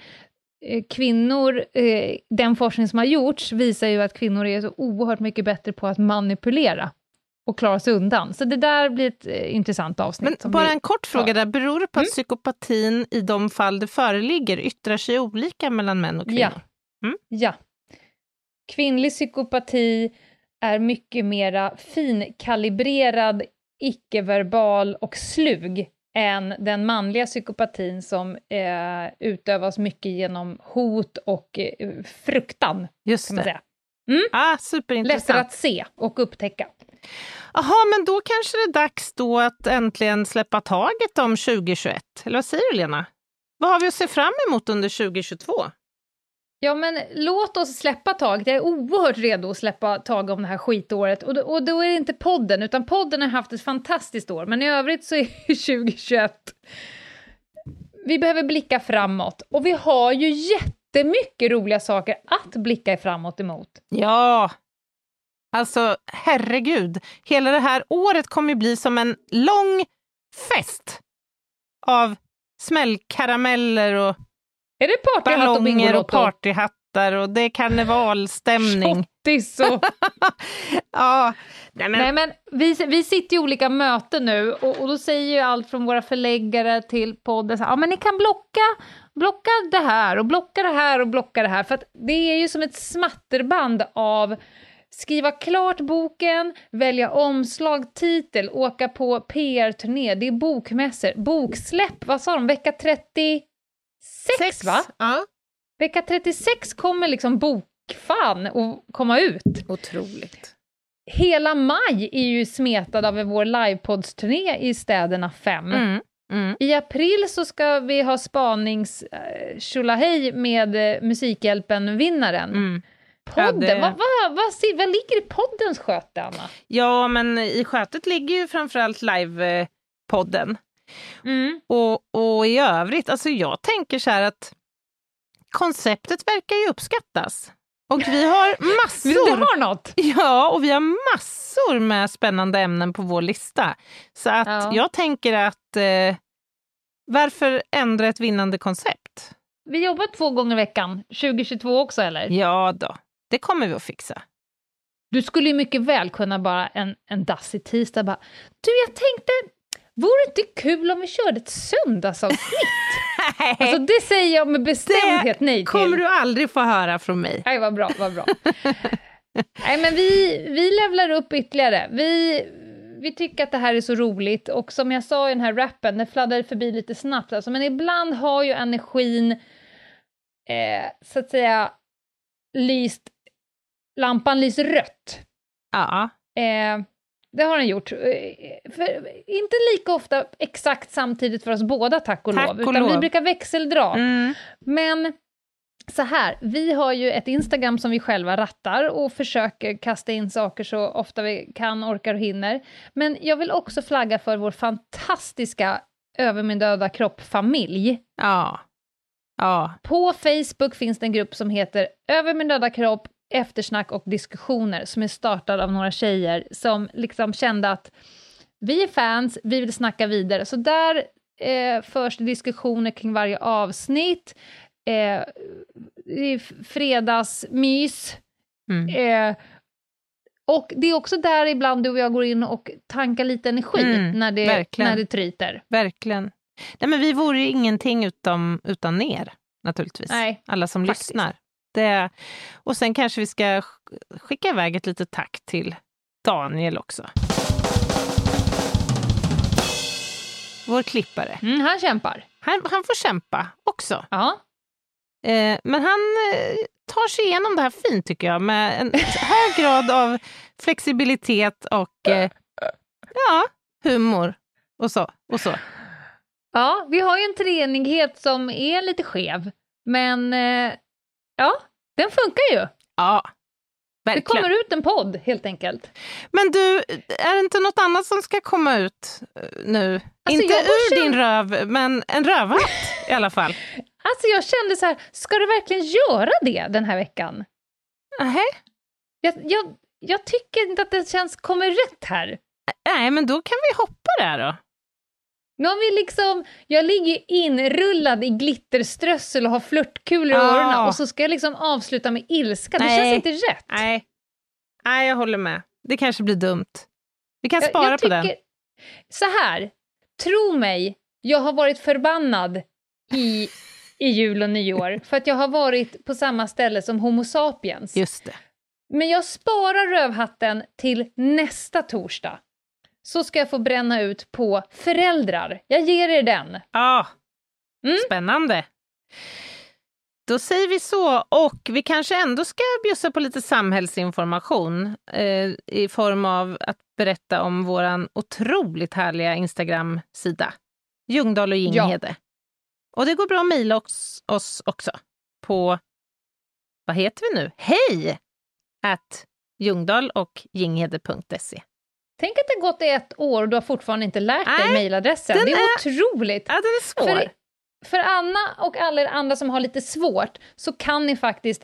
Eh, Kvinnor, eh, den forskning som har gjorts visar ju att kvinnor är så oerhört mycket bättre på att manipulera och klara sig undan. Så det där blir ett eh, intressant avsnitt. Men bara vi- en kort fråga där. Beror det på att Mm. psykopatin i de fall det föreligger yttrar sig olika mellan män och kvinnor? Ja. Ja. Kvinnlig psykopati är mycket mera finkalibrerad, icke-verbal och slug än den manliga psykopatin som eh, utövas mycket genom hot och eh, fruktan, Just det. säga. Ah, Lättare superintressant. att se och upptäcka. Jaha, men då kanske det är dags då att äntligen släppa taget om 2021. Eller vad säger du, Lena? Vad har vi att se fram emot under 2022? Ja, men låt oss släppa taget. Jag är oerhört redo att släppa tag om det här skitåret. Och då, och då är det inte podden, utan podden har haft ett fantastiskt år. Men i övrigt så är 2021. [laughs] Vi behöver blicka framåt. Och vi har ju jättemycket roliga saker att blicka framåt emot. Ja, alltså herregud. Hela det här året kommer ju bli som en lång fest av smällkarameller och är det partyhatt och ballonger och Bingolotto? partyhattar och det är karnevalstämning. Shottis och... [laughs] ja, nej men, Nej, men vi, vi sitter i olika möten nu och, och då säger ju allt från våra förläggare till podden så här, ja men ni kan blocka, blocka det här och blocka det här och blocka det här. För att det är ju som ett smatterband av skriva klart boken, välja omslag, titel, åka på PR-turné, det är bokmässor, boksläpp, vad sa de, vecka 36 sex, va? Ja. Vecka 36 kommer liksom bokfan att komma ut. Otroligt. Hela maj är ju smetad av vår livepoddsturné i städerna fem. Mm. Mm. I april så ska vi ha spanings eh, tjolahej med eh, Musikhjälpen-vinnaren. Mm. Podden, Ja, det- vad, vad, vad, vad ligger i poddens sköte, Anna? Ja, men i skötet ligger ju framförallt livepodden. Mm. Och, och i övrigt, alltså jag tänker så här att konceptet verkar ju uppskattas. Och vi har [laughs] massor, har något! ja, och vi har massor med spännande ämnen på vår lista. Så att Ja. jag tänker att eh, varför ändra ett vinnande koncept? Vi jobbar två gånger i veckan, 2022 också eller? Ja då, det kommer vi att fixa. Du skulle ju mycket väl kunna bara en, en dassig tisdag bara Du, jag tänkte, vore det inte kul om vi körde ett söndagsavsnitt? [laughs] Alltså det säger jag med bestämdhet nej till. kommer du aldrig få höra från mig. Nej, vad bra, vad bra. [laughs] Nej, men vi, vi levlar upp ytterligare. Vi, vi tycker att det här är så roligt och som jag sa i den här rappen, den fladdrar förbi lite snabbt alltså, men ibland har ju energin eh, så att säga lyst, lampan lyser rött. Ja, Eh, det har den gjort. Eh, För, inte lika ofta exakt samtidigt för oss båda, tack och Tack lov, och utan vi lov. brukar växeldra. mm. Men så här, vi har ju ett Instagram som vi själva rattar och försöker kasta in saker så ofta vi kan, orkar och hinner. Men jag vill också flagga för vår fantastiska Över min döda kropp-familj. ja. ja. På Facebook finns det en grupp som heter Över min döda kropp, eftersnack och diskussioner som är startad av några tjejer som liksom kände att vi är fans, vi vill snacka vidare. Så där eh, förs diskussioner kring varje avsnitt. Eh, fredagsmys. Mm. Eh, och det är också där ibland du och jag går in och tankar lite energi Mm, när, det, verkligen. när det tryter. Verkligen. Nej, men vi vore ingenting utan, utan er, naturligtvis. Nej, Alla som faktiskt. lyssnar. Det, och sen kanske vi ska sk- skicka iväg ett litet tack till Daniel också. Vår klippare. Mm, han kämpar. Han, han får kämpa också. Ja. Eh, men han eh, tar sig igenom det här fint tycker jag, med en hög grad av flexibilitet och eh, ja, humor och så. Och så. Ja, vi har ju en treenighet som är lite skev, men eh, ja, den funkar ju. Ja, Det Verkligen. kommer ut en podd helt enkelt. Men du, är det inte något annat som ska komma ut eh, nu? Alltså, inte ur känner- din röv, men en rövhatt [laughs] i alla fall. Alltså jag kände så här, ska det verkligen göra det den här veckan? Nähä? Jag, jag, jag tycker inte att det känns kommer rätt här. Nej, men då kan vi hoppa där då. Nu har vi liksom, jag ligger inrullad i glitterströssel och har flörtkulor i Ah. öronen och så ska jag liksom avsluta med ilska. Det Nej. känns inte rätt. Nej. Nej, jag håller med. Det kanske blir dumt. Vi kan Jag- spara jag på den. Så här, tro mig, jag har varit förbannad i, i jul och nyår för att jag har varit på samma ställe som Homo sapiens. Just det. Men jag sparar rövhatten till nästa torsdag. Så ska jag få bränna ut på föräldrar. Jag ger er den. Ja, Mm. spännande. Då säger vi så. Och vi kanske ändå ska bjussa på lite samhällsinformation eh, i form av att berätta om vår otroligt härliga Instagram-sida. Ljungdahl och Ginghede. Och det går bra att mejla oss, oss också på, vad heter vi nu? Hej! At ljungdahl och ginghede.se. Tänk att det har gått ett år och du har fortfarande inte lärt dig mejladressen. Det är, är- otroligt. Ja, den är svår. För, för Anna och alla er andra som har lite svårt så kan ni faktiskt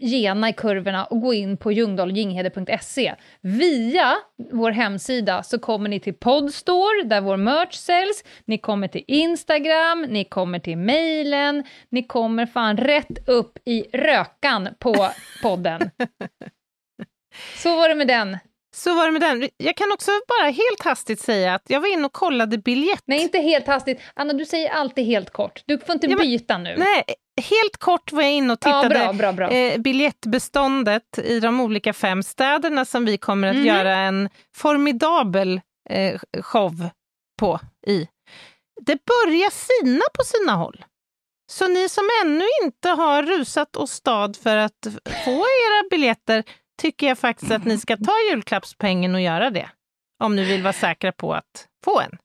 gena i kurvorna och gå in på ljungdahlginghede.se. Via vår hemsida så kommer ni till Podstore där vår merch säljs, ni kommer till Instagram, ni kommer till mejlen, ni kommer fan rätt upp i rökan på podden. [laughs] Så var det med den. Så var det med den. Jag kan också bara helt hastigt säga att jag var inne och kollade biljett. Nej, inte helt hastigt. Anna, du säger alltid helt kort. Du får inte Ja, men- byta nu. Nej, helt kort var jag inne och ja, tittade bra, bra, bra. eh, biljettbeståndet i de olika fem städerna som vi kommer att Mhm. göra en formidabel eh, show på i. Det börjar sina på sina håll. Så ni som ännu inte har rusat och stad för att få era biljetter tycker jag faktiskt att ni ska ta julklappspengen och göra det. Om ni vill vara säkra på att få en.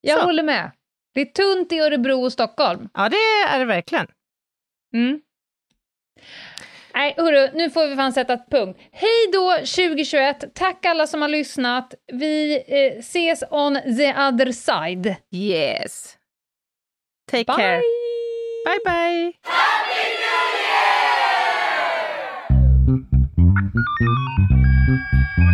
Jag så. håller med. Det är tunt i Örebro och Stockholm. Ja, det är det verkligen. Mm. Nej, hörru, nu får vi fan sätta ett punkt. Hej då 2021! Tack alla som har lyssnat. Vi eh, ses on the other side. Yes. Take Bye! care. Bye, bye. Thank you.